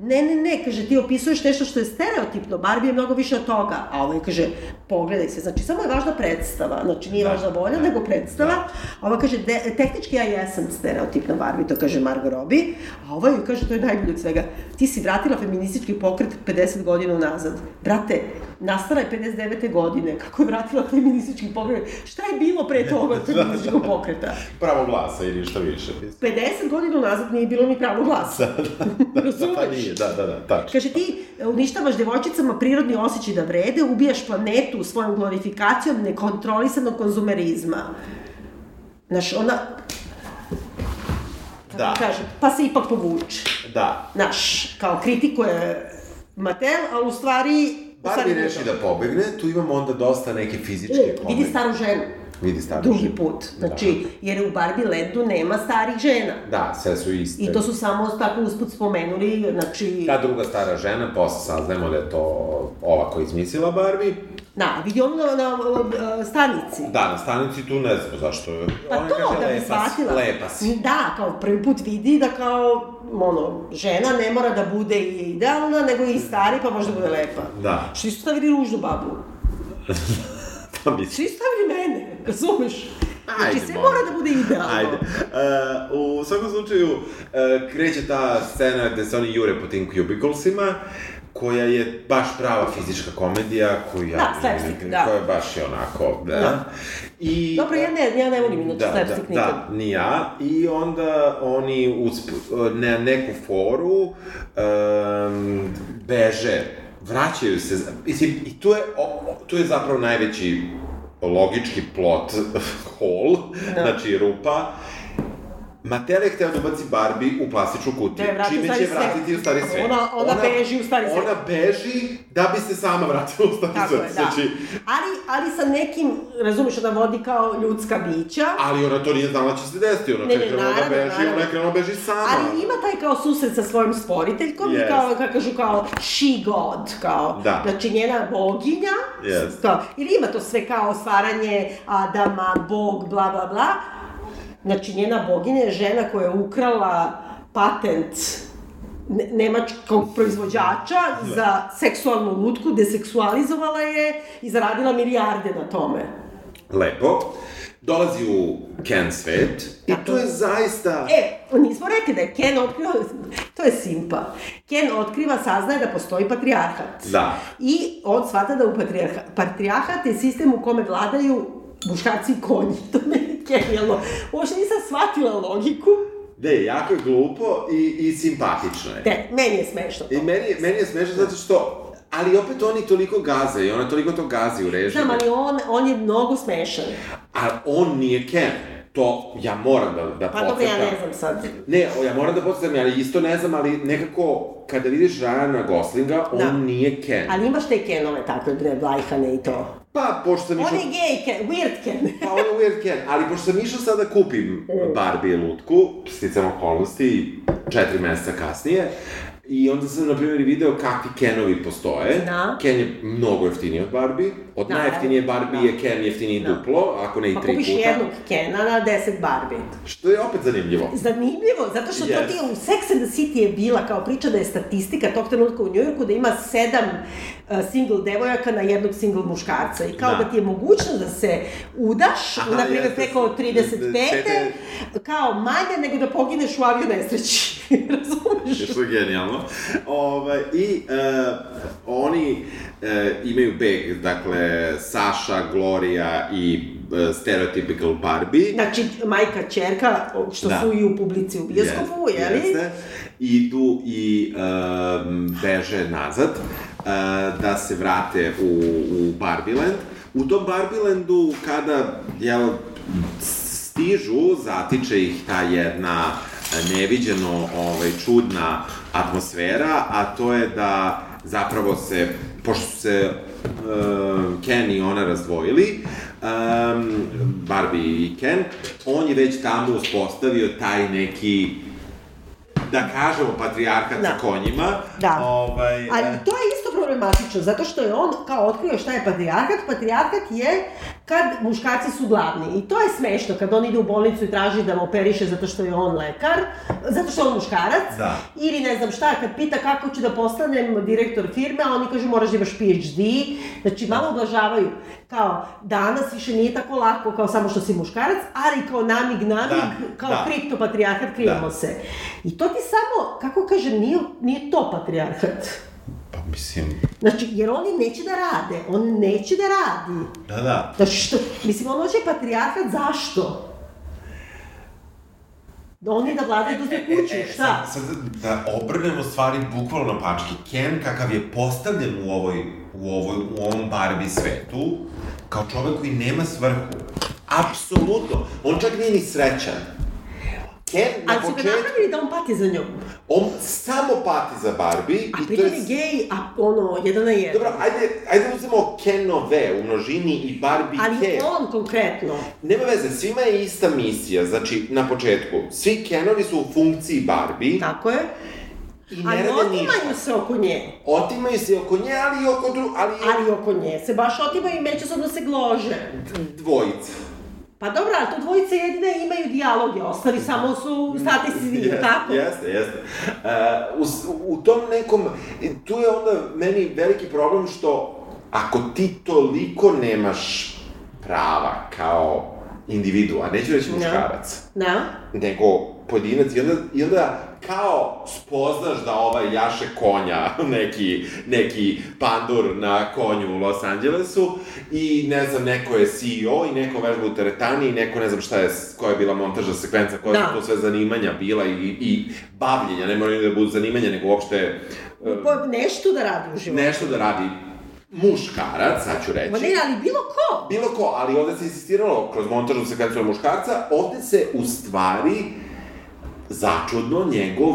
ne, ne, ne, kaže, ti opisuješ nešto što je stereotipno, Barbie je mnogo više od toga. A ovaj kaže, pogledaj se, znači samo je važna predstava, znači nije Da, važna volja, da, nego predstava. da. A ova kaže, de, tehnički ja jesam stereotipna Barbie, to kaže Margot Robbie, a ova joj kaže, to je najbolje od svega, ti si vratila feministički pokret 50 godina unazad. Brate, nastala je 59. godine, kako je vratila feministički pokret? Šta je bilo pre toga od feminističkog pokreta? Pravo glasa i ništa više. 50 godina unazad nije bilo ni pravo glasa. Razumeš? Pa nije, da, da, da, tačno. Kaže ti uništavaš devojčicama prirodni osjećaj da vrede, ubijaš planetu svojom glorifikacijom nekontrolisanog konzumerizma. Znaš, ona... Da. kažem, pa se ipak povuče. Da. Znaš, kao kritikuje Mattel, ali u stvari... Barbie reši da pobegne, tu imamo onda dosta neke fizičke E, vidi komedije. staru ženu. Vidi staru Drugi ženu. put. Znači, jer u Barbie Landu nema starih žena. Da, sve su iste. I to su samo tako usput spomenuli, znači... Ta druga stara žena, posle saznajemo da je to ova koja izmislila Barbie. Da, vidi ono na, na, na stanici. Da, na stanici tu ne znam zašto. Pa Ona to, kaže, da bi lepa shvatila. Lepa si. Da, kao prvi put vidi da kao, ono, žena ne mora da bude i idealna, nego i stari, pa može da bude lepa. Da. Što su stavili ružnu babu? Pa mislim. Svi stavili mene, razumeš? Znači, Ajde, sve molim. mora da bude idealno. Ajde. Uh, u svakom slučaju, uh, kreće ta scena gde se oni jure po tim cubiclesima, koja je baš prava fizička komedija, koju ja... Da, slapstick, da. Koja je baš je onako, da. Da. I, Dobro, ja ne, ja ne volim inače da, slapstick da, nikad. da, ni ja. I onda oni usp, na neku foru um, beže, vraćaju se, mislim, i tu je, o, o, tu je zapravo najveći logički plot hole, Da. znači rupa. Mattel je hteo da ubaci Barbie u plastičnu kutiju, Da čime će vratiti u stari svet. Ona- ona beži u stari svet. Ona beži da bi se sama vratila u stari Tako svet. je, da. Znači, Ali, ali sa nekim, razumeš, ona vodi kao ljudska bića, Ali ona to nije znala da će se desiti, ona Ne, ne, krenula da naravno, beži, naravno. ona je krenula da beži sama. Ali ima taj kao susret sa svojom stvoriteljkom Yes. i kao, kako kažu, kao she god, kao, Da. znači njena boginja, Yes. kao, ili ima to sve kao stvaranje Adama, bog, bla, bla, bla, znači njena boginja je žena koja je ukrala patent ne- nemačkog proizvođača za seksualnu lutku, deseksualizovala je i zaradila milijarde na tome. Lepo. Dolazi u Ken svet i to je zaista... E, nismo rekli da je Ken otkriva, to je simpa. Ken otkriva, saznaje da postoji patrijarhat. Da. I on shvata da u patrijarha, patrijarhat je sistem u kome vladaju muškarci i konji. To mi je genijalno. Uopšte nisam shvatila logiku. Ne, jako je glupo i, i simpatično je. Ne, meni je smešno to. I meni, je- meni je smešno zato što... Ali opet oni toliko gaze i ona toliko to gazi u režiji. Znam, ali on, on je mnogo smešan. A on nije Ken. To ja moram da, da Pa dobro, ja ne znam sad. Ne, ja moram da podcrtam, ali isto ne znam, ali nekako, kada vidiš Ryana Goslinga, on Da. nije Ken. Ali imaš te Kenove takve, bre, Blajhane i to. Pa, pošto sam On išao... je gay Ken, weird Ken. Pa on je weird Ken, ali pošto sam išao sad da kupim Barbie lutku, sticam okolnosti, četiri meseca kasnije, I onda sam, na primjer, video kakvi Kenovi postoje. Da. Ken je mnogo jeftiniji od Barbie. Od Da, najjeftinije Barbie da. je Ken jeftiniji Da. duplo, ako ne i Pa tri kupiš puta. jednog Kena na 10 Barbie. Što je opet zanimljivo. Zanimljivo, zato što to Yes. ti je u Sex and the City je bila kao priča da je statistika tog trenutka u Njujorku da ima sedam single devojaka na jednog single muškarca i kao da, Da. ti je mogućnost da se udaš, Aha, na primjer preko 35. Pete. kao manje nego da pogineš u avio nesreći. Razumeš? Što je genijalno. Ovaj, I e, oni e, imaju beg, dakle, Saša, Gloria i e, stereotypical Barbie. Znači, majka, čerka, što Da. su i u publici u bioskopu, Jeste, jeli? Jeste. Idu i um, beže nazad uh, da se vrate u, u Barbieland. U tom Barbielandu, kada jel, stižu, zatiče ih ta jedna neviđeno ovaj, čudna atmosfera, a to je da zapravo se, pošto su se uh, Ken i ona razdvojili, um, Barbie i Ken, on je već tamo uspostavio taj neki da kažemo, patrijarhat Da. sa konjima. Da. Ovaj, Ali e, to je isto problematično, zato što je on kao otkrio šta je patrijarhat. Patrijarhat je kad muškarci su glavni. I to je smešno, kad on ide u bolnicu i traži da mu operiše zato što je on lekar, zato što je on muškarac. Da. Ili ne znam šta, kad pita kako ću da postanem direktor firme, a oni kažu moraš da imaš PhD. Znači, malo ublažavaju. Kao, danas više nije tako lako kao samo što si muškarac, ali kao namig, namig, Da, kao da. kriptopatrijarhat, krivimo Da. se. I to ti samo, kako kažem, nije, nije to patrijarhat. Mislim, Znači, jer oni neće da rade, on neće da radi. da, da. Znači, što, mislim, on hoće patrijarhat, zašto? Da oni da vladaju do kuću, šta? Sad, sad da obrnemo stvari bukvalno na pačke. Ken, kakav je postavljen u ovoj, u ovoj, u ovom Barbie svetu, kao čovek koji nema svrhu. Apsolutno. On čak nije ni srećan. Ken na Ali su ga početku, napravili da on pati za njom. on samo pati za Barbie A i to pritom je... gej, a ono, jedan na jedan. Dobro, ajde, ajde da uzmemo Kenove u množini i Barbie Ali Ken. on konkretno. Nema veze, svima je ista misija, znači, na početku, svi Kenovi su u funkciji Barbie Tako je. i ne Ali rade ništa. otimaju se oko nje. Otimaju se oko nje, ali i oko dru... ali, ali... Ali oko nje se baš otimaju i međusobno se glože. dvojica. Pa dobro, ali to dvojice jedine imaju dijaloge, ostali samo su statisti, Jeste, tako? Jeste, jeste. Uh, u, s- u tom nekom, tu je onda meni veliki problem što ako ti toliko nemaš prava kao individua, neću reći muškarac, Da. nego pojedinac i onda, i onda kao spoznaš da ovaj jaše konja, neki, neki pandur na konju u Los Angelesu i ne znam, neko je CEO i neko vežba u teretani i neko ne znam šta je, koja je bila montažna sekvenca, koja Da. su to sve zanimanja bila i, i bavljenja, ne moraju da budu zanimanja, nego uopšte Po, nešto da radi u životu. nešto da radi muškarac, sad ću reći. Ma ne, ali bilo ko. Bilo ko, ali ovde se insistiralo kroz montažnu sekvenciju na muškarca, ovde se u stvari začudno njegov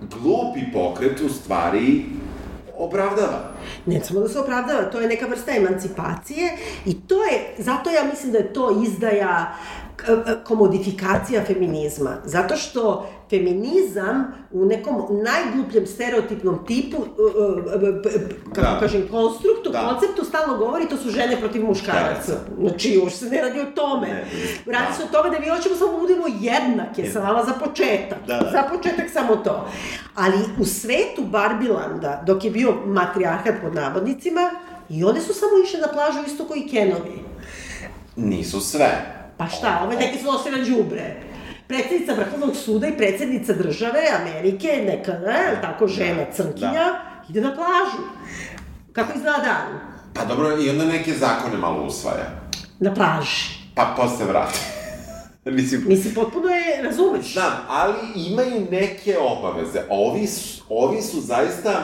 glupi pokret u stvari opravdava. Ne samo da se opravdava, to je neka vrsta emancipacije i to je, zato ja mislim da je to izdaja komodifikacija feminizma. Zato što feminizam u nekom najglupljem stereotipnom tipu, uh, uh, kako Da. kažem, konstruktu, Da. konceptu stalno govori to su žene protiv muškaraca. Znači, uopšte se ne radi o tome. Ne. Radi Da. se o tome da mi hoćemo samo da budemo jednake sa vama za početak. Da, da. Za početak samo to. Ali u svetu Barbilanda, dok je bio matrijarhat pod navodnicima, i one su samo išle na plažu isto koji Kenovi. Nisu sve. Pa šta, ove neke su nosile đubre. Predsednica Vrhovnog suda i predsednica države Amerike, neka, ne, tako žena crnkinja, Da. ide na plažu. Kako izgleda dan? Pa dobro, i onda neke zakone malo usvaja. Na plaži. Pa posle vrati. Mislim, Mislim, potpuno je, razumeš? Znam, ali imaju neke obaveze. Ovi su, ovi su zaista...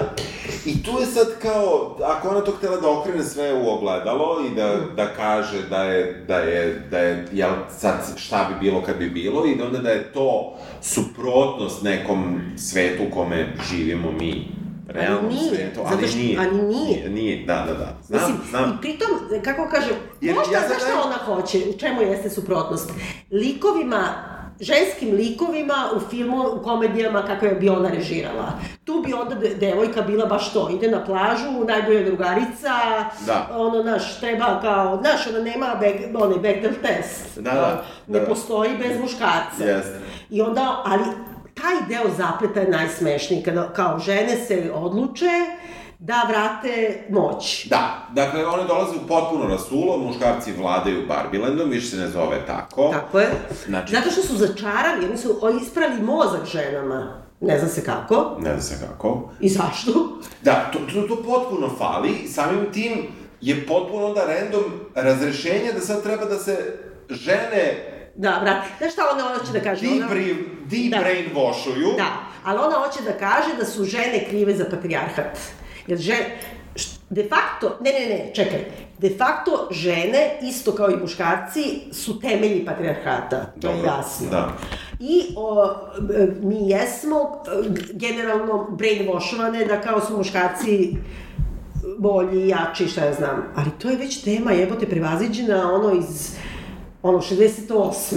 I tu je sad kao, ako ona to htela da okrene sve u ogledalo i da, da kaže da je, da je, da je, jel, sad šta bi bilo kad bi bilo i da onda da je to suprotnost nekom svetu u kome živimo mi realnom nije, svetu, zato ali što- nije. ali nije. Nije, nije, da, da, da. Znam, Mislim, znam. i pritom, kako kažem, Jer možda, ja znaš šta ona hoće, u čemu jeste suprotnost? Likovima, ženskim likovima u filmu, u komedijama kako je bi ona režirala. Tu bi onda de- devojka bila baš to, ide na plažu, najbolja drugarica, Da. ono, naš, treba kao, znaš, ona nema beg, onaj Bechdel test. Da, da, Ne da. postoji bez muškarca. Jeste. I onda, ali taj deo zapleta je najsmešniji, kada kao žene se odluče da vrate moć. Da, dakle, one dolaze u potpuno rasulo, muškarci vladaju Barbilandom, više se ne zove tako. Tako je. Znači- Zato što su začarali, oni su isprali mozak ženama. Ne zna se kako. Ne znam se kako. I zašto? Da, to, to, to potpuno fali, samim tim je potpuno onda random razrešenje da sad treba da se žene Da, vrati. Znaš šta ona hoće da kaže? Ona... debrainwashuju. Da, ali ona hoće da kaže da su žene krive za patrijarhat. Jer žene, De facto, ne, ne, ne, čekaj, de facto žene, isto kao i muškarci, su temelji patrijarhata, to je jasno. da. I o, mi jesmo e, generalno brainwashovane da kao su muškarci bolji, jači, šta ja znam. Ali to je već tema, jebote, prevaziđena ono iz ono, 68.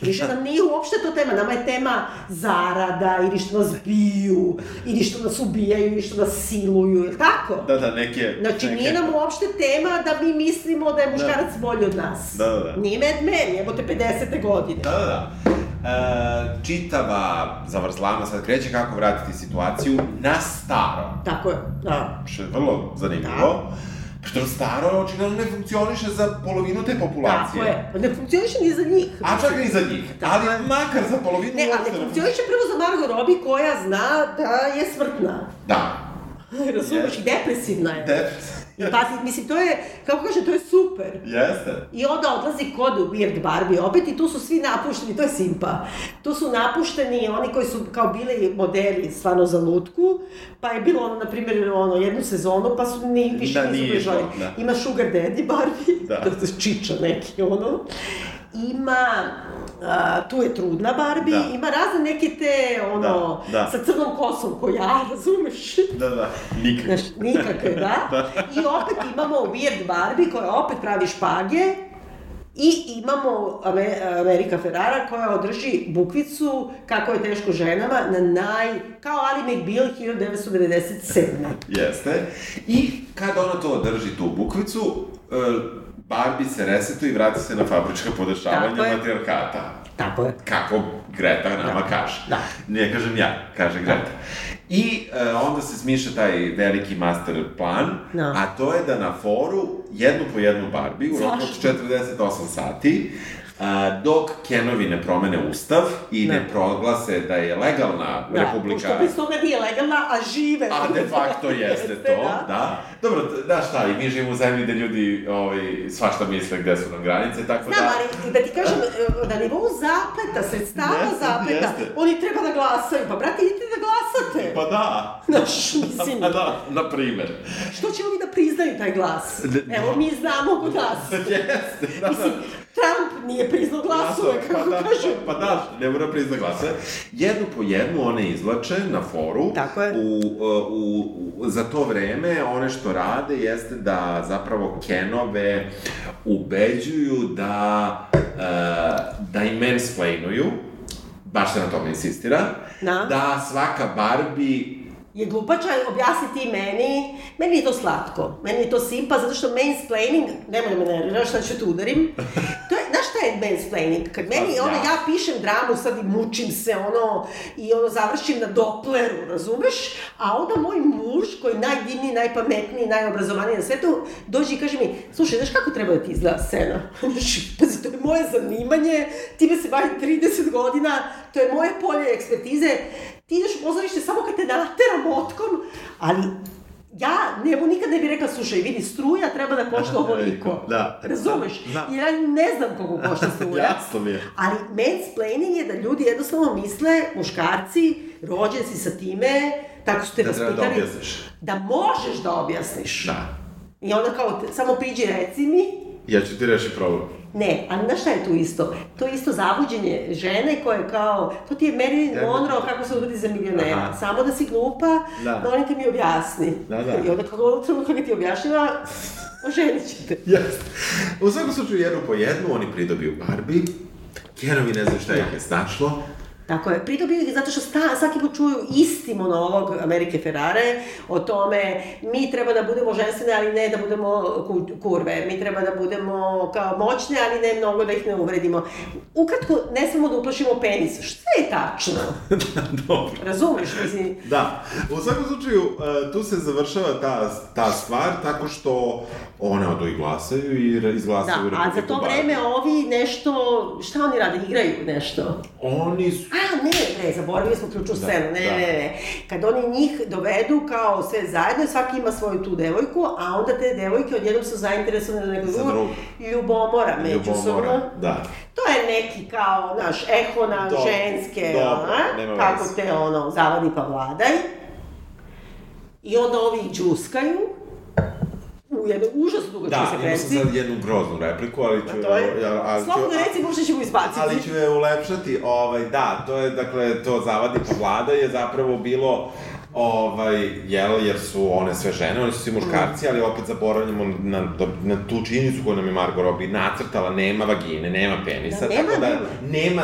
Više nam nije uopšte to tema, nama je tema zarada, ili što nas biju, ili što nas ubijaju, ili što nas siluju, je li tako? Da, da, neke... Znači, neke... nije nam uopšte tema da mi mislimo da je muškarac bolji od nas. Da, da, da. Nije Mad Men, jebote 50. godine. Da, da, da. E, čitava zavrzlama sad kreće kako vratiti situaciju na staro. Tako je, da. Što je vrlo zanimljivo. Što staro očigledno ne funkcioniše za polovinu te populacije. Tako je. Pa Ne funkcioniše ni za njih. A čak i za njih. Tako ali je. makar za polovinu Ne, ali ne funkcioniše prvo za Margot Robbie koja zna da je smrtna. Da. Razumeš, i depresivna je. Depres. I pazi, mislim, to je, kako kaže, to je super. Jeste. I onda odlazi kod Weird Barbie opet i tu su svi napušteni, to je simpa. Tu su napušteni oni koji su kao bili modeli stvarno za lutku, pa je bilo ono, na primjer, ono, jednu sezonu, pa su ni, više Da, nisu bežali. da. Ima Sugar Daddy Barbie, Da. to je čiča neki, ono. Ima, a, tu je trudna Barbie, Da. ima razne neke te, ono, Da, da. sa crnom kosom ko ja, razumeš? Da, da. Nikak. Znaš, nikakve, da? I opet imamo Weird Barbie koja opet pravi špage i imamo Ame- Amerika Ferrara koja održi bukvicu kako je teško ženama na naj... kao Ali McBeal 1997. Jeste. I kad ona to drži tu bukvicu, e, Barbie se resetuje i vrati se na fabrička podešavanja Tako je. matrijarkata. Tako je. Kako Greta nama Da. kaže. Da. Ne kažem ja, kaže Greta. I e, onda se smišlja taj veliki master plan, Da. a to je da na foru jednu po jednu Barbie u roku od Zašto? 48 sati a, dok Kenovi ne promene ustav i ne Da. proglase da je legalna Da, republika... pošto bez toga nije legalna, a žive. A de facto jeste to, da. Dobro, t- da šta, i mi živimo u zemlji gde ljudi ovaj, svašta misle gde su nam granice, tako Znam, da... ali da ti kažem, e, na nivou zapleta, sredstava Jeste, zapleta, jeste. oni treba da glasaju. Pa, brate, idite da glasate. Pa da. Znaš, mislim, Pa da, na primer. što će oni da priznaju taj glas? Da. Evo, mi znamo kod nas. Jeste, da, Mislim, da. Trump nije priznao glasove, kako pa da, kažem. Pa da, ne mora prizna glasa. Jednu po jednu one izlače na foru. Tako je. U, u, u, za to vreme one što rade jeste da zapravo Kenove ubeđuju da, uh, da im mansplainuju, baš se na tome insistira, Da. da svaka Barbie Je glupača, objasni ti meni, meni je to slatko, meni je to simpa, zato što mansplaining, nemoj da me nerviraš, sad ću te udarim, to je, znaš šta je mansplaining? Kad meni, Pa, ono, ja. pišem dramu sad i mučim se, ono, i ono, završim na Doppleru, razumeš? A onda moj muž, koji je najdivniji, najpametniji, najobrazovaniji na svetu, dođe i kaže mi, slušaj, znaš kako treba da ti izgleda scena? Pazi, to je moje zanimanje, time se bavim 30 godina, to je moje polje ekspertize, ti ideš u pozorište samo kad te natera motkom, ali ja njemu nikad ne bih rekla, slušaj, vidi, struja treba da košta ovoliko. Da. Razumeš? Da. Jer ja ne znam koliko košta struja. Jasno mi je. Ali mansplaining je da ljudi jednostavno misle, muškarci, rođen si sa time, tako su te Da treba da vaspitali, objasniš. da možeš da objasniš. Da. I onda kao, te- samo priđi reci mi, Ja ću ti reši problem. Ne, ali znaš šta je tu isto? To je isto zabuđenje žene koje kao, to ti je Marilyn Ja, Monroe kako se uradi za milionera. Aha. Samo da si glupa, Da. te mi objasni. Da, da. I onda kako ovog trenutka kad ti objašnjava, oženit ćete. Jeste. U svakom slučaju, jednu po jednu, oni pridobiju Barbie, Kenovi ne znaju šta ih je snašlo, Tako je, pridobio ih zato što sta, svaki put čuju isti monolog Amerike Ferrare o tome mi treba da budemo ženstvene, ali ne da budemo ku, kurve, mi treba da budemo kao moćne, ali ne mnogo da ih ne uvredimo. Ukratko, ne smemo da uplašimo penis. Šta je tačno? Dobro. Razumeš, mislim, Da, u svakom slučaju, e, tu se završava ta, ta stvar tako što one odu i glasaju i re- Da, izglasaju a za to vreme ovi nešto, šta oni rade, igraju nešto? Oni su... A, ne, ne, zaboravili smo ključnu scenu, ne, da. ne, ne. Kad oni njih dovedu kao sve zajedno, svaki ima svoju tu devojku, a onda te devojke odjednom su zainteresovane na nekog drugog, ljubomora međusobno. Da. To je neki kao, znaš, eho na Dobro, ženske, dobro, nema kako te ono, zavadi pa vladaj. I onda ovi ih džuskaju, u jednoj užasno dugačkoj Da, imao sam sekvenciji. sad jednu groznu repliku, ali ću... A to je, ja- ali ću- slobodno reci, možda ćemo izbaciti. Ali ću je ulepšati, ovaj, da, to je, dakle, to zavadi po vlada je zapravo bilo, ovaj, jel, jer su one sve žene, oni su svi muškarci, ali opet zaboravljamo na, na, na tu činjenicu koju nam je Margot Robbie nacrtala, nema vagine, nema penisa, Da, nema, tako da nema. nema...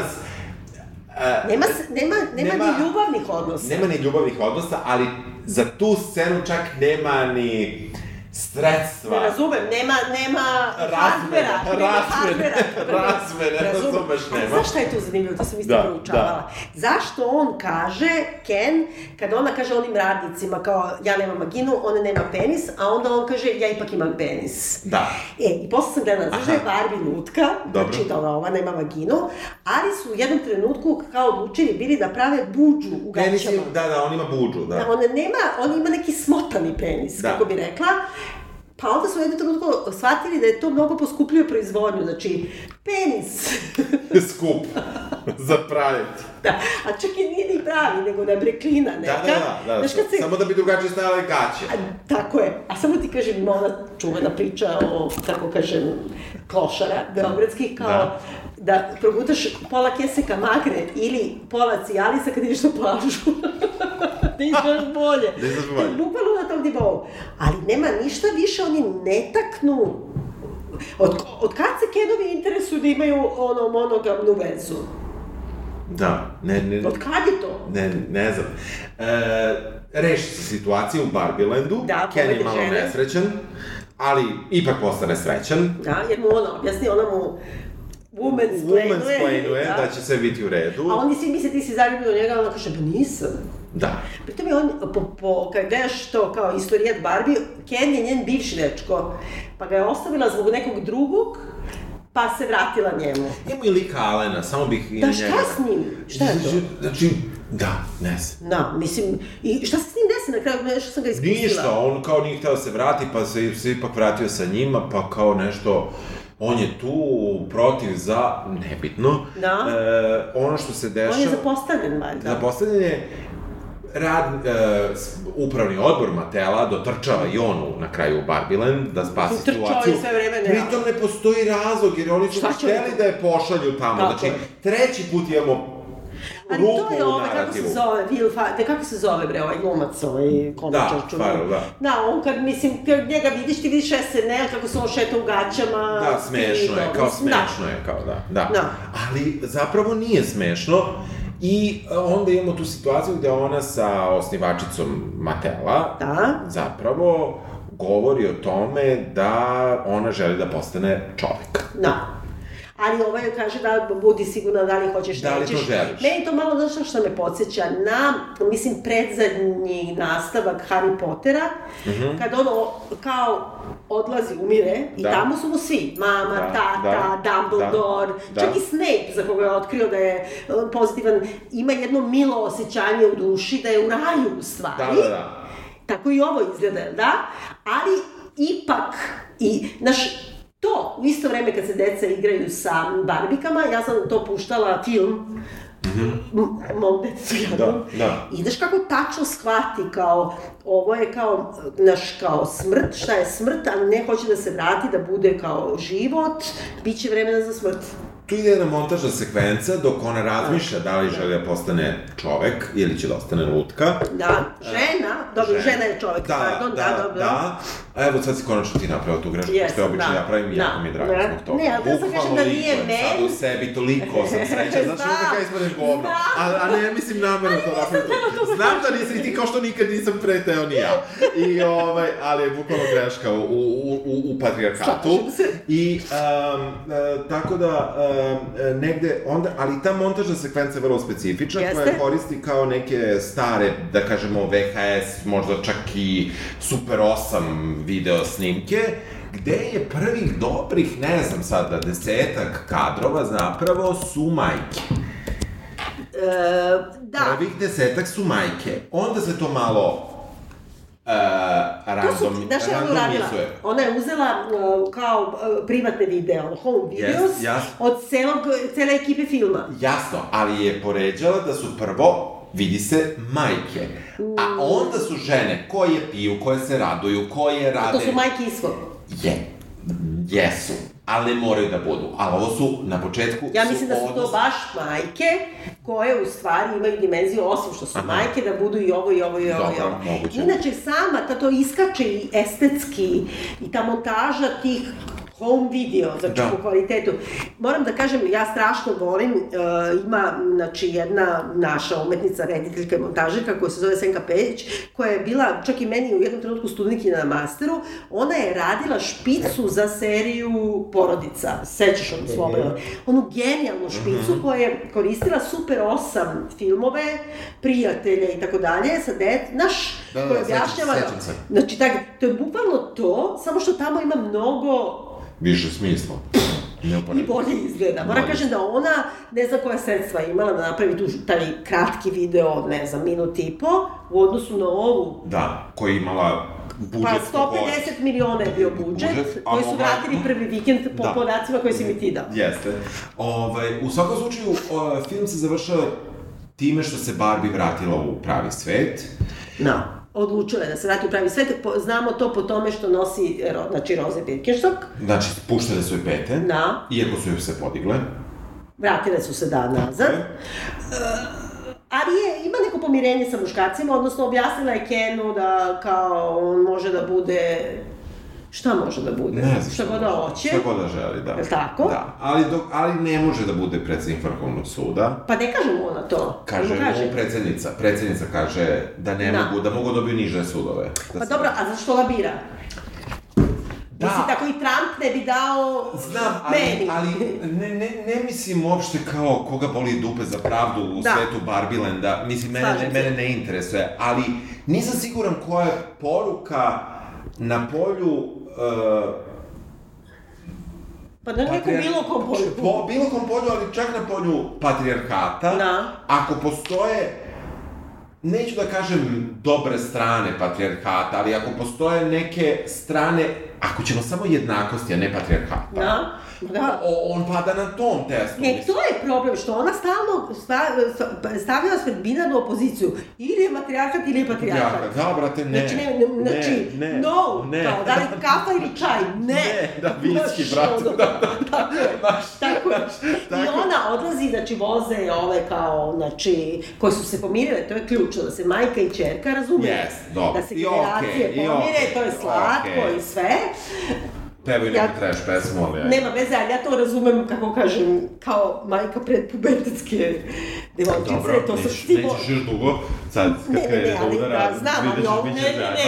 a, Nema, s- nema, nema, Nema- ni ljubavnih odnosa. Nema ni ljubavnih odnosa, ali za tu scenu čak nema ni sredstva. Ne razumem, nema, nema razmere, hardvera. razmere, razumeš, nema. znaš šta je tu zanimljivo, to sam isto Da, proučavala. Zašto on kaže, Ken, kada ona kaže onim radnicima kao ja nemam vaginu, ona nema penis, a onda on kaže ja ipak imam penis. Da. E, i posle sam gledala, znaš da je Barbie lutka, Dobro. znači da ova, ova nema vaginu, ali su u jednom trenutku kao odlučili bili da prave buđu u Penis gaćama. je, da, da, on ima buđu, da. Da, ona nema, on ima neki smotani penis, Da. kako bi rekla. Pa onda su u jednom trenutku shvatili da je to mnogo poskupljuje proizvodnju, znači penis, Skup. za praviti. da, a čak i nije ni pravi, nego nebreklina neka. Da, da, da, da, Znaš, kad se, samo da bi drugačije stajale gaće. A, tako je, a samo ti kažem, ona čuvena priča o, tako kažem, klošara beogradskih, kao da, Da. progutaš pola kese kamagre ili pola cijalisa kad ideš na plažu. da izgledaš bolje. Da izgledaš bolje. Bukvalno na tom nivou. Ali nema ništa više, oni ne taknu Od, od kad se Kenovi interesuju da imaju ono monogamnu vezu? Da, ne, ne, Od kad je to? ne, ne znam. E, reši se situacija u Barbielandu, Da, Ken je malo žene. nesrećan, ali ipak postane srećan. Da, jer mu ona objasni, ona mu woman's Woman's planuje da. će sve biti u redu. A oni svi misle ti si zaljubljen u njega, ona kaže, pa nisam. Da. Pritom je on, po, po, kad gledaš to kao istorijat Barbie, Ken je njen bivši dečko, pa ga je ostavila zbog nekog drugog, pa se vratila njemu. Ima i lika Alena, samo bih Da, šta njega. s njim? Šta je to? Znači, da, ne znam. Da, mislim, i šta se s njim desi na kraju, nešto sam ga ispustila. Ništa, on kao nije hteo da se vrati, pa se, se ipak vratio sa njima, pa kao nešto, on je tu protiv za, nebitno. Da. E, ono što se dešava... On je zapostavljen, valjda. Zapostavljen je rad, s- upravni odbor Matela dotrčava i on u- na kraju u Barbieland da spasi Trčao situaciju. sve vreme, ne. Pritom ne postoji razlog, jer oni su hteli da je pošalju tamo. Tako znači, treći put imamo rupu to je ovaj, kako se zove, Will Fa... te kako se zove bre, ovaj glumac, ovaj komičar Da? Farrell, da. Da, on kad, mislim, kad njega vidiš, ti vidiš SNL, kako se on šeta u gaćama. Da, smešno je, kao da. smešno je, kao da, da. Da. Ali zapravo nije smešno i e, onda imamo tu situaciju gde ona sa osnivačicom Matela Da. zapravo govori o tome da ona želi da postane čovek. Da. Ali ovaj joj kaže da budi sigurna da li hoćeš, Da li to nećeš. želiš? Meni to malo, znaš što me podsjeća na, mislim, predzadnji nastavak Harry Pottera, kad ono kao odlazi, umire, i. Da. tamo su mu svi, mama, Da, tata, da, Dumbledore, da, čak da. i Snape, za koga je otkrio da je on pozitivan, ima jedno milo osjećanje u duši, da je u raju u stvari. Da, da, da. Tako i ovo izgleda, da? Ali ipak, i, znaš, to, u isto vreme kad se deca igraju sa barbikama, ja sam to puštala film, m- mom detetu. Da, da. I znaš kako tačno shvati kao, ovo je kao, naš, kao smrt, šta je smrt, ali ne hoće da se vrati, da bude kao život, bit će vremena za smrt. Tu ide jedna montažna sekvenca dok ona razmišlja da li želi da postane čovek ili će da ostane lutka. Da, žena, dobro, žena, je čovek, da, pardon, da, da, dobro. da. A evo sad si konačno ti napravio tu grešku, Jes, što je obično da. ja pravim i Da. jako mi je drago Da. zbog toga. Ne, ali da sam kažem da nije Bukvalno likujem men. Sad u sebi toliko sam srećan, znaš onda kada ispadeš govno. A, a ne mislim namerno to napraviti. to Znam da nisi i ti kao što nikad nisam preteo ni ja. I ovaj, ali je bukvalno greška u, u, u, u patrijarkatu. Se. I um, e, tako da um, negde onda, ali ta montažna sekvenca je vrlo specifična koja Jeste. koristi kao neke stare, da kažemo VHS, možda čak i Super 8 video snimke, gde je prvih dobrih, ne znam sada, desetak kadrova zapravo su majke. E, da, Prvih desetak su majke. Onda se to malo uh, To su, random, znaš je ona uradila? Ona je uzela uh, kao uh, privatne videa, ono, home videos, Yes, yes. od celog, cele ekipe filma. Jasno, ali je poređala da su prvo, vidi se, majke. A onda su žene koje piju, koje se raduju, koje rade... To su majke ishod. je, jesu, ali ne moraju da budu. Ali ovo su, na početku, Ja mislim da su to odnos- baš majke koje u stvari imaju dimenziju, osim što su Aha. majke, da budu i ovo i ovo i ovo i Dobro, ovo. moguće. Inače, sama, ta to iskače i estetski, i ta montaža tih home video, znači Da. po kvalitetu. Moram da kažem, ja strašno volim, e, ima, znači, jedna naša umetnica, rediteljka i montažerka koja se zove Senka Pejić, koja je bila čak i meni u jednom trenutku studentkinja na masteru, ona je radila špicu za seriju Porodica, sećaš onu Slobodana, onu genijalnu špicu koja je koristila Super 8 filmove, prijatelje i tako dalje, sa det, naš, Da, da, koja da, objašnjava, znači, tak, to je bukvalno to, samo što tamo ima mnogo Više smisla. i bolje izgleda. Moram kažem da ona ne znam koja sredstva imala da napravi tu, taj kratki video, ne znam, minut i po, u odnosu na ovu. Da, koja je imala budžet... Pa 150 miliona je bio budžet, Budžet, koji su ovaj- vratili prvi vikend po Da. podacima koje si mi ti dao. Jeste. Ovaj, u svakom slučaju, o, film se završava time što se Barbie vratila u pravi svet. No. Odlučila je da se vrati u pravi svet. Znamo to po tome što nosi, ro- znači, Roze Birkenstock. Znači, puštene su joj pete. Da. Iako su joj se podigle. Vratile su se dan nazad. Tako je. Ali je, ima neko pomirenje sa muškarcima, odnosno objasnila je Kenu da kao on može da bude... Šta može da bude? Ne znam šta god da hoće. Šta god da želi, da. Jel tako? Da, ali, dok, ali ne može da bude predsednik Vrhovnog suda. Pa ne kaže mu ona to. Kaže, mu predsednica, predsednica kaže da ne Da. mogu, da mogu dobiju niže sudove. Da Pa se- dobro, a zašto ga bira? Da. Mislim, tako i Trump ne bi dao Znam, ali, meni. ali ne, ne, ne mislim uopšte kao koga boli dupe za pravdu u Da. svetu Barbilenda. Mislim, mene, ne, mene ne interesuje, ali nisam siguran koja je poruka na polju uh, Pa na nekom Patrijar- bilo kom polju. Po bilo kom polju, ali čak na polju patrijarhata. Da. Ako postoje neću da kažem dobre strane patrijarhata, ali ako postoje neke strane, ako ćemo samo jednakosti, a ne patrijarhata, Da, da. o, on pada na tom testu. Ne, to je problem, što ona stalno sta- stavila nas pred binarnu opoziciju. Ili je matrijarhat ili je patrijarhat. Ja, da, brate, ne. Znači, ne, ne, znači, ne, no, ne. kao, da li kafa ili čaj, ne. Ne, da, viski, brate, ono, da, da. Tako je, tako je. I tako. ona odlazi, znači, voze ove kao, znači, koji su se pomirile, to je ključno, da se majka i čerka razumiju. Yes, dobro. Da se I generacije i pomire, okej, to je slatko okej. i sve. Pevaju Ja- neku trash pesmu, ali... ajde. Nema veze, ali ja to razumem, kako kažem, kao majka predpubertetske devojčice, Dobro, to sam ti nećeš još dugo, sad kad Ne, ne, krene ne, da ali udara, da, znam, ali vidjet ćeš, ovo, ne, ne,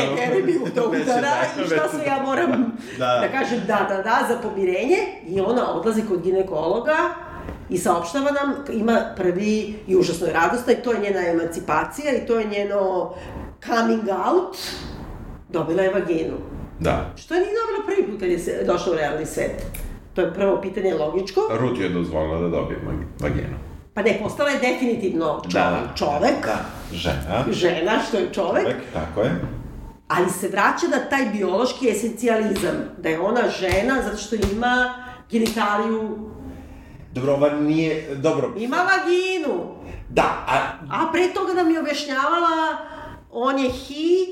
ne, ne, ne bi je udara i šta je ja moram Da. da kažem da, da, da, za pomirenje i ona odlazi kod ginekologa i saopštava nam, ima prvi i užasno je i to je njena emancipacija i to je njeno coming out, dobila je vaginu. Da. Što je nije dobila prvi put kad je došla u realni svet? To je prvo pitanje logičko. Ruth je dozvolila da dobije vaginu. Pa ne, postala je definitivno čovek, Da, da. čovek Da, žena. žena, što je čovek, Čovek, tako je. ali se vraća na taj biološki esencijalizam, da je ona žena zato što ima genitaliju, Dobro, ova nije, dobro. ima vaginu, Da, a a pre toga nam je objašnjavala on je hi,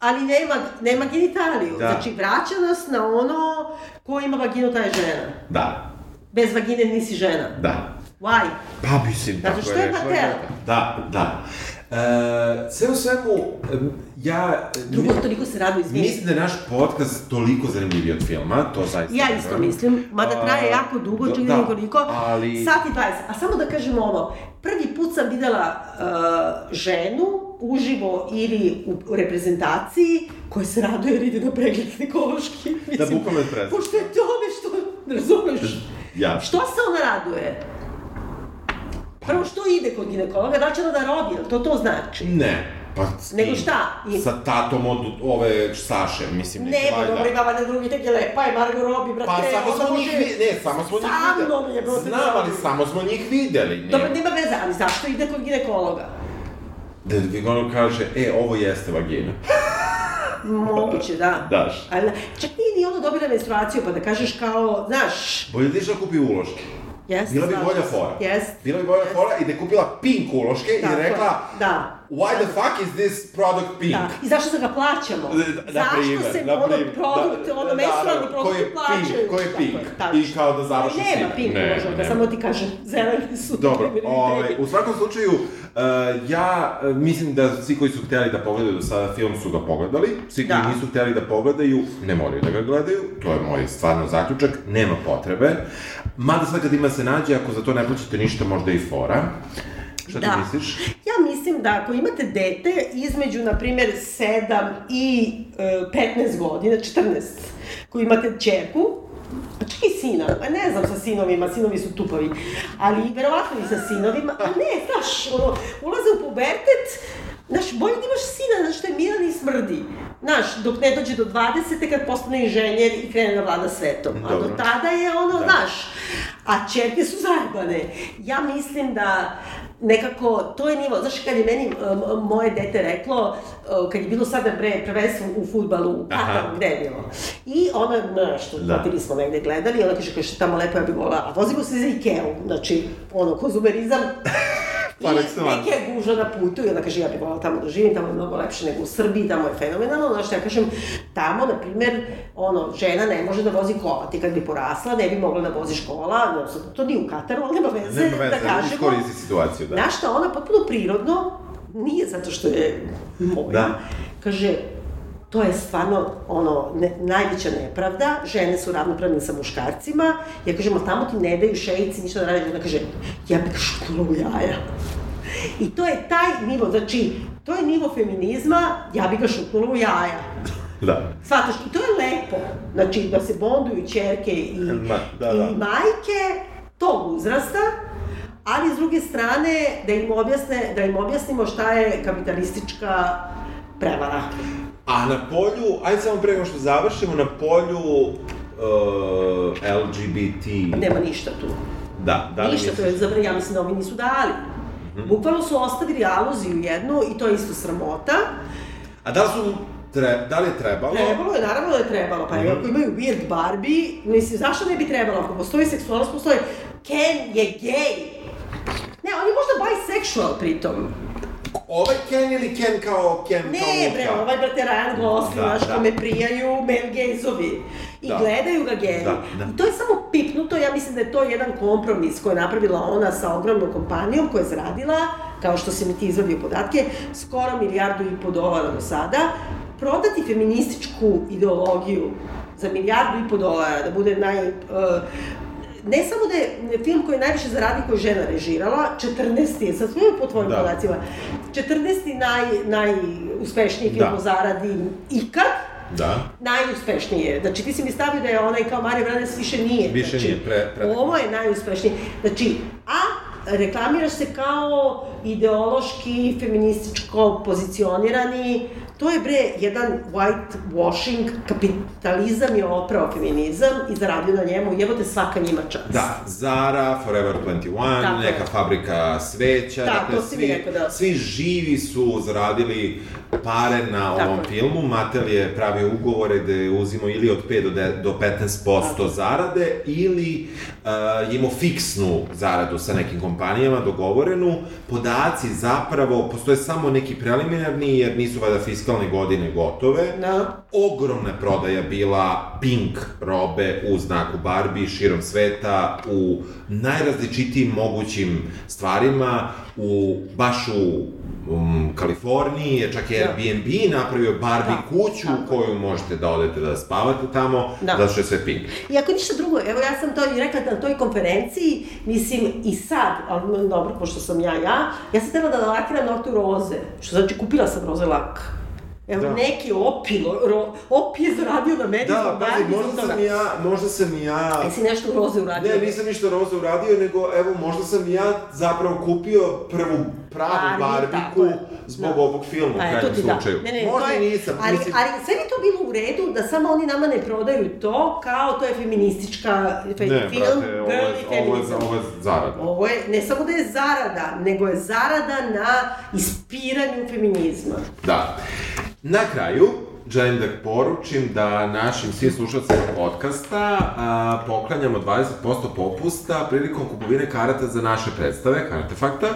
ali nema, nema genitaliju. Da. Znači, vraća nas na ono ko ima vaginu, ta je žena. Da, Bez vagine nisi žena. da. Why? Pa mislim, Zato tako što je rešila Mattel. žena. Da, da. E, sve u svemu, em, ja... Drugo, toliko se rado izvini. Mislim da je naš podcast toliko zanimljiviji od filma, to zaista Ja ne isto znam. mislim, mada traje A, jako dugo, da, čini da, koliko, ali- sat i 20. A samo da kažem ovo, prvi put sam videla uh, ženu uživo ili u reprezentaciji koja se raduje jer ide na pregled ekološki. Da, bukvalno je prezent. Pošto je to nešto, razumeš? Ja. Što se ona raduje? Prvo, što ide kod ginekologa? Da će ona da rodi? To to znači? Ne. Pa s Nego šta? I- Sa tatom od ove Saše, mislim, Ne, neće pa valjda. dobro, ima valjda drugi tek je lepa je Margot Robbie, brate. Pa samo smo njih videli, ne, samo smo njih Sa videli. mnom je, brate, Znam, ali samo smo njih videli. Ne. Dobro, nema veze, ali zašto ide kod ginekologa? Da ginekolog kaže, e, ovo jeste vagina. Moguće, da. Daš. Ali, čak nije ni ono dobila menstruaciju, pa da kažeš kao, znaš, Bolje da išla kupi uloške. Jeste, Bila bi bolja fora. Jest. Bila bi bolja fora i da je kupila pink uloške Tako i je. rekla, Da. Why the fuck is this product pink? Da. I zašto da ga plaćamo? Na zašto primer, se na ono primer, produkt, da, ono da, menstrualni da, produkti ko je plaćaju? pink, ko je pink? tako I kao da završi Ali nema pink Ne, možda, da nema. samo ti kažem, zeleni su. Dobro, prioriteti. ovaj, u svakom slučaju, uh, ja uh, mislim da svi koji su hteli da pogledaju do sada film su ga pogledali, svi koji Da. nisu hteli da pogledaju ne moraju da ga gledaju, to je moj stvarno zaključak, nema potrebe. Mada sve kad ima se nađe, ako za to ne plaćate ništa, možda i fora. Šta ti Da. misliš? Ja mislim da ako imate dete između, na primjer, 7 i e, 15 godina, 14, koji imate čerku, a čak i sina, a ne znam sa sinovima, sinovi su tupavi, ali verovatno i sa sinovima, a ne, znaš, ono, ulaze u pubertet, Znaš, bolje da imaš sina, znaš, što je miran i smrdi. Znaš, dok ne dođe do 20. kad postane inženjer i krene da vlada svetom. A do Dobro. tada je ono, Da. znaš, a čerke su zajebane. Ja mislim da nekako, to je nivo, znaš, kad je meni um, moje dete reklo, kad je bilo sada bre, prvenstvo u futbalu, u. Kataru, gde je bilo? I ona, nešto, Da. da. smo negde gledali, ona kaže, kaže, tamo lepo ja bih volila, a vozimo se za Ikeu, znači, ono, konzumerizam, I neke je gužva na putu i onda kaže, ja bih volila tamo da živim, tamo je mnogo lepše nego u Srbiji, tamo je fenomenalno, znaš ja kažem, tamo, na primer, ono, žena ne može da vozi kola, ti kad bi porasla, ne bi mogla da voziš kola, no, sad, to nije u Kataru, ali nema veze, Nema veze, da kažemo. iskoristi situaciju, da. Znaš šta, ona potpuno prirodno, nije zato što je moja, Da. kaže, to je stvarno ono, ne, najveća nepravda, žene su ravnopravne sa muškarcima, ja kažem, ali tamo ti ne daju šeici, ništa da radiš, ona kaže, ja bih šutnula u jaja. I to je taj nivo, znači, to je nivo feminizma, ja bih ga šutnula u jaja. Da. Svataš, i to je lepo, znači, da se bonduju čerke i, Ma, da, i da. majke tog uzrasta, ali s druge strane da im, objasne, da im objasnimo šta je kapitalistička prevara. A na polju, ajde samo pre nego što završimo, na polju uh, LGBT... Nema ništa tu. Da, da li ništa, to je zabra, ja mislim da ovi nisu dali. Bukvalno su ostavili aluziju jednu i to je isto sramota. A da su, tre, da li je trebalo? Trebalo je, naravno da je trebalo, pa Mhm. ako imaju weird Barbie, mislim, zašto ne bi trebalo? Ako postoji seksualnost, postoji. Ken je gej. Ne, on je možda bisexual pritom. Ovaj Ken ili Ken kao Ken kao Ne, Luka? bre, ovaj, brate, Ryan Gosling, Da, znaš, da. kome prijaju male gazeovi. I Da. gledaju ga geji. Da, da. I to je samo pipnuto, ja mislim da je to jedan kompromis koji je napravila ona sa ogromnom kompanijom koja je zaradila, kao što si mi ti izvadio podatke, skoro milijardu i po dolara do sada, prodati feminističku ideologiju za milijardu i po dolara, da bude naj... uh, ne samo da je film koji je najviše zaradio, koji je žena režirala, 14. je, sad sve po tvojim Da. podacima, 14. naj, najuspešniji film Da. po zaradi ikad, Da. najuspešnije. Znači, ti si mi stavio da je onaj kao Mario Brandes više nije. Više znači, nije, pre- pre- Ovo je najuspešnije. Znači, a reklamiraš se kao ideološki, feminističko pozicionirani, to je bre jedan whitewashing, kapitalizam je oprao feminizam i zaradio na njemu, jebote svaka njima čast. Da, Zara, Forever 21, Tako je. neka fabrika sveća, Da, dakle svi, rekao, da. svi živi su zaradili pare na Tako ovom je. filmu, Mattel je pravio ugovore da je uzimo ili od 5 do, de, do 15% Tako. zarade ili uh, imao fiksnu zaradu sa nekim kompanijama, dogovorenu. Podaci zapravo, postoje samo neki preliminarni, jer nisu valjda fiskalne godine gotove. Da. Ogromna prodaja bila pink robe u znaku Barbie širom sveta, u najrazličitijim mogućim stvarima, u, baš u um, Kaliforniji je čak i Da. Airbnb napravio Barbie Da, kuću u tako je. koju možete da odete da spavate tamo, Da. zato što je sve pink. I ako ništa drugo, evo ja sam to i rekla na toj konferenciji, mislim i sad, ali dobro, pošto sam ja ja, ja sam trebala da lakiram nokte u roze, što znači kupila sam roze lak. Evo, Da. neki opilo, ro, opi je zaradio na meni Da, pazi, možda sam ja, možda sam ja... Jesi nešto roze uradio? Ne, nisam ništa roze uradio, nego evo, možda sam ja zapravo kupio prvu pravu Barbie, barbiku je. zbog Da. ovog filma u Pa, krajnjem eto ti da. slučaju. Ne, ne, možda je, nisam, ali, mislim... ali sve bi to bilo u redu da samo oni nama ne prodaju to kao to je feministička fe, Ne, film, brate, ovo je, ovo je, ovo je zarada. Ovo je, ne samo da je zarada, nego je zarada na ispiranju feminizma. Da. Na kraju, želim da poručim da našim svim slušalcima podcasta a, poklanjamo 20% popusta prilikom kupovine karata za naše predstave, Kartefakta,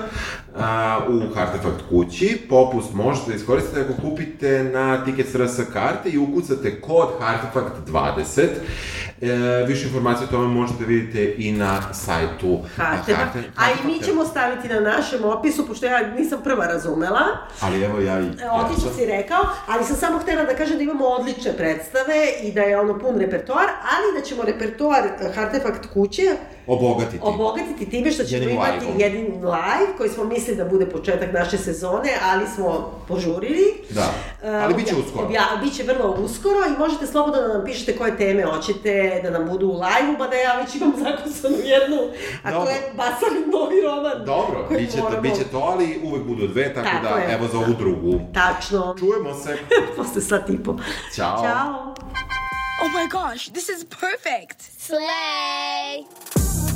a, u Kartefakt kući. Popust možete da iskoristite ako kupite na Tickets.rs karte i ukucate kod Kartefakt 20. E, više informacije o tome možete vidjeti i na sajtu Karteva. Karte- A i mi ćemo staviti na našem opisu, pošto ja nisam prva razumela, Ali evo ja i... E, Odlično si rekao, ali sam samo htela da kažem da imamo odlične predstave i da je ono pun repertoar, ali da ćemo repertoar eh, Artefakt kuće Obogatiti. obogatiti time što ćemo Jednim imati live-om. jedan live koji smo mislili da bude početak naše sezone, ali smo požurili. Da, E, ali bit će obja- uskoro. Obja, biće vrlo uskoro i možete slobodno da nam pišete koje teme hoćete da nam budu u live-u, pa da ja već imam zakusanu jednu, a to Dobro. je Basalin novi roman. Dobro, koji bit će, to, moramo- bit će to, ali uvek budu dve, tako, Tako da je. evo za ovu drugu. Tačno. Čujemo se. Posle sat i po. Ćao. Ćao. Oh my gosh, this is perfect. Slay!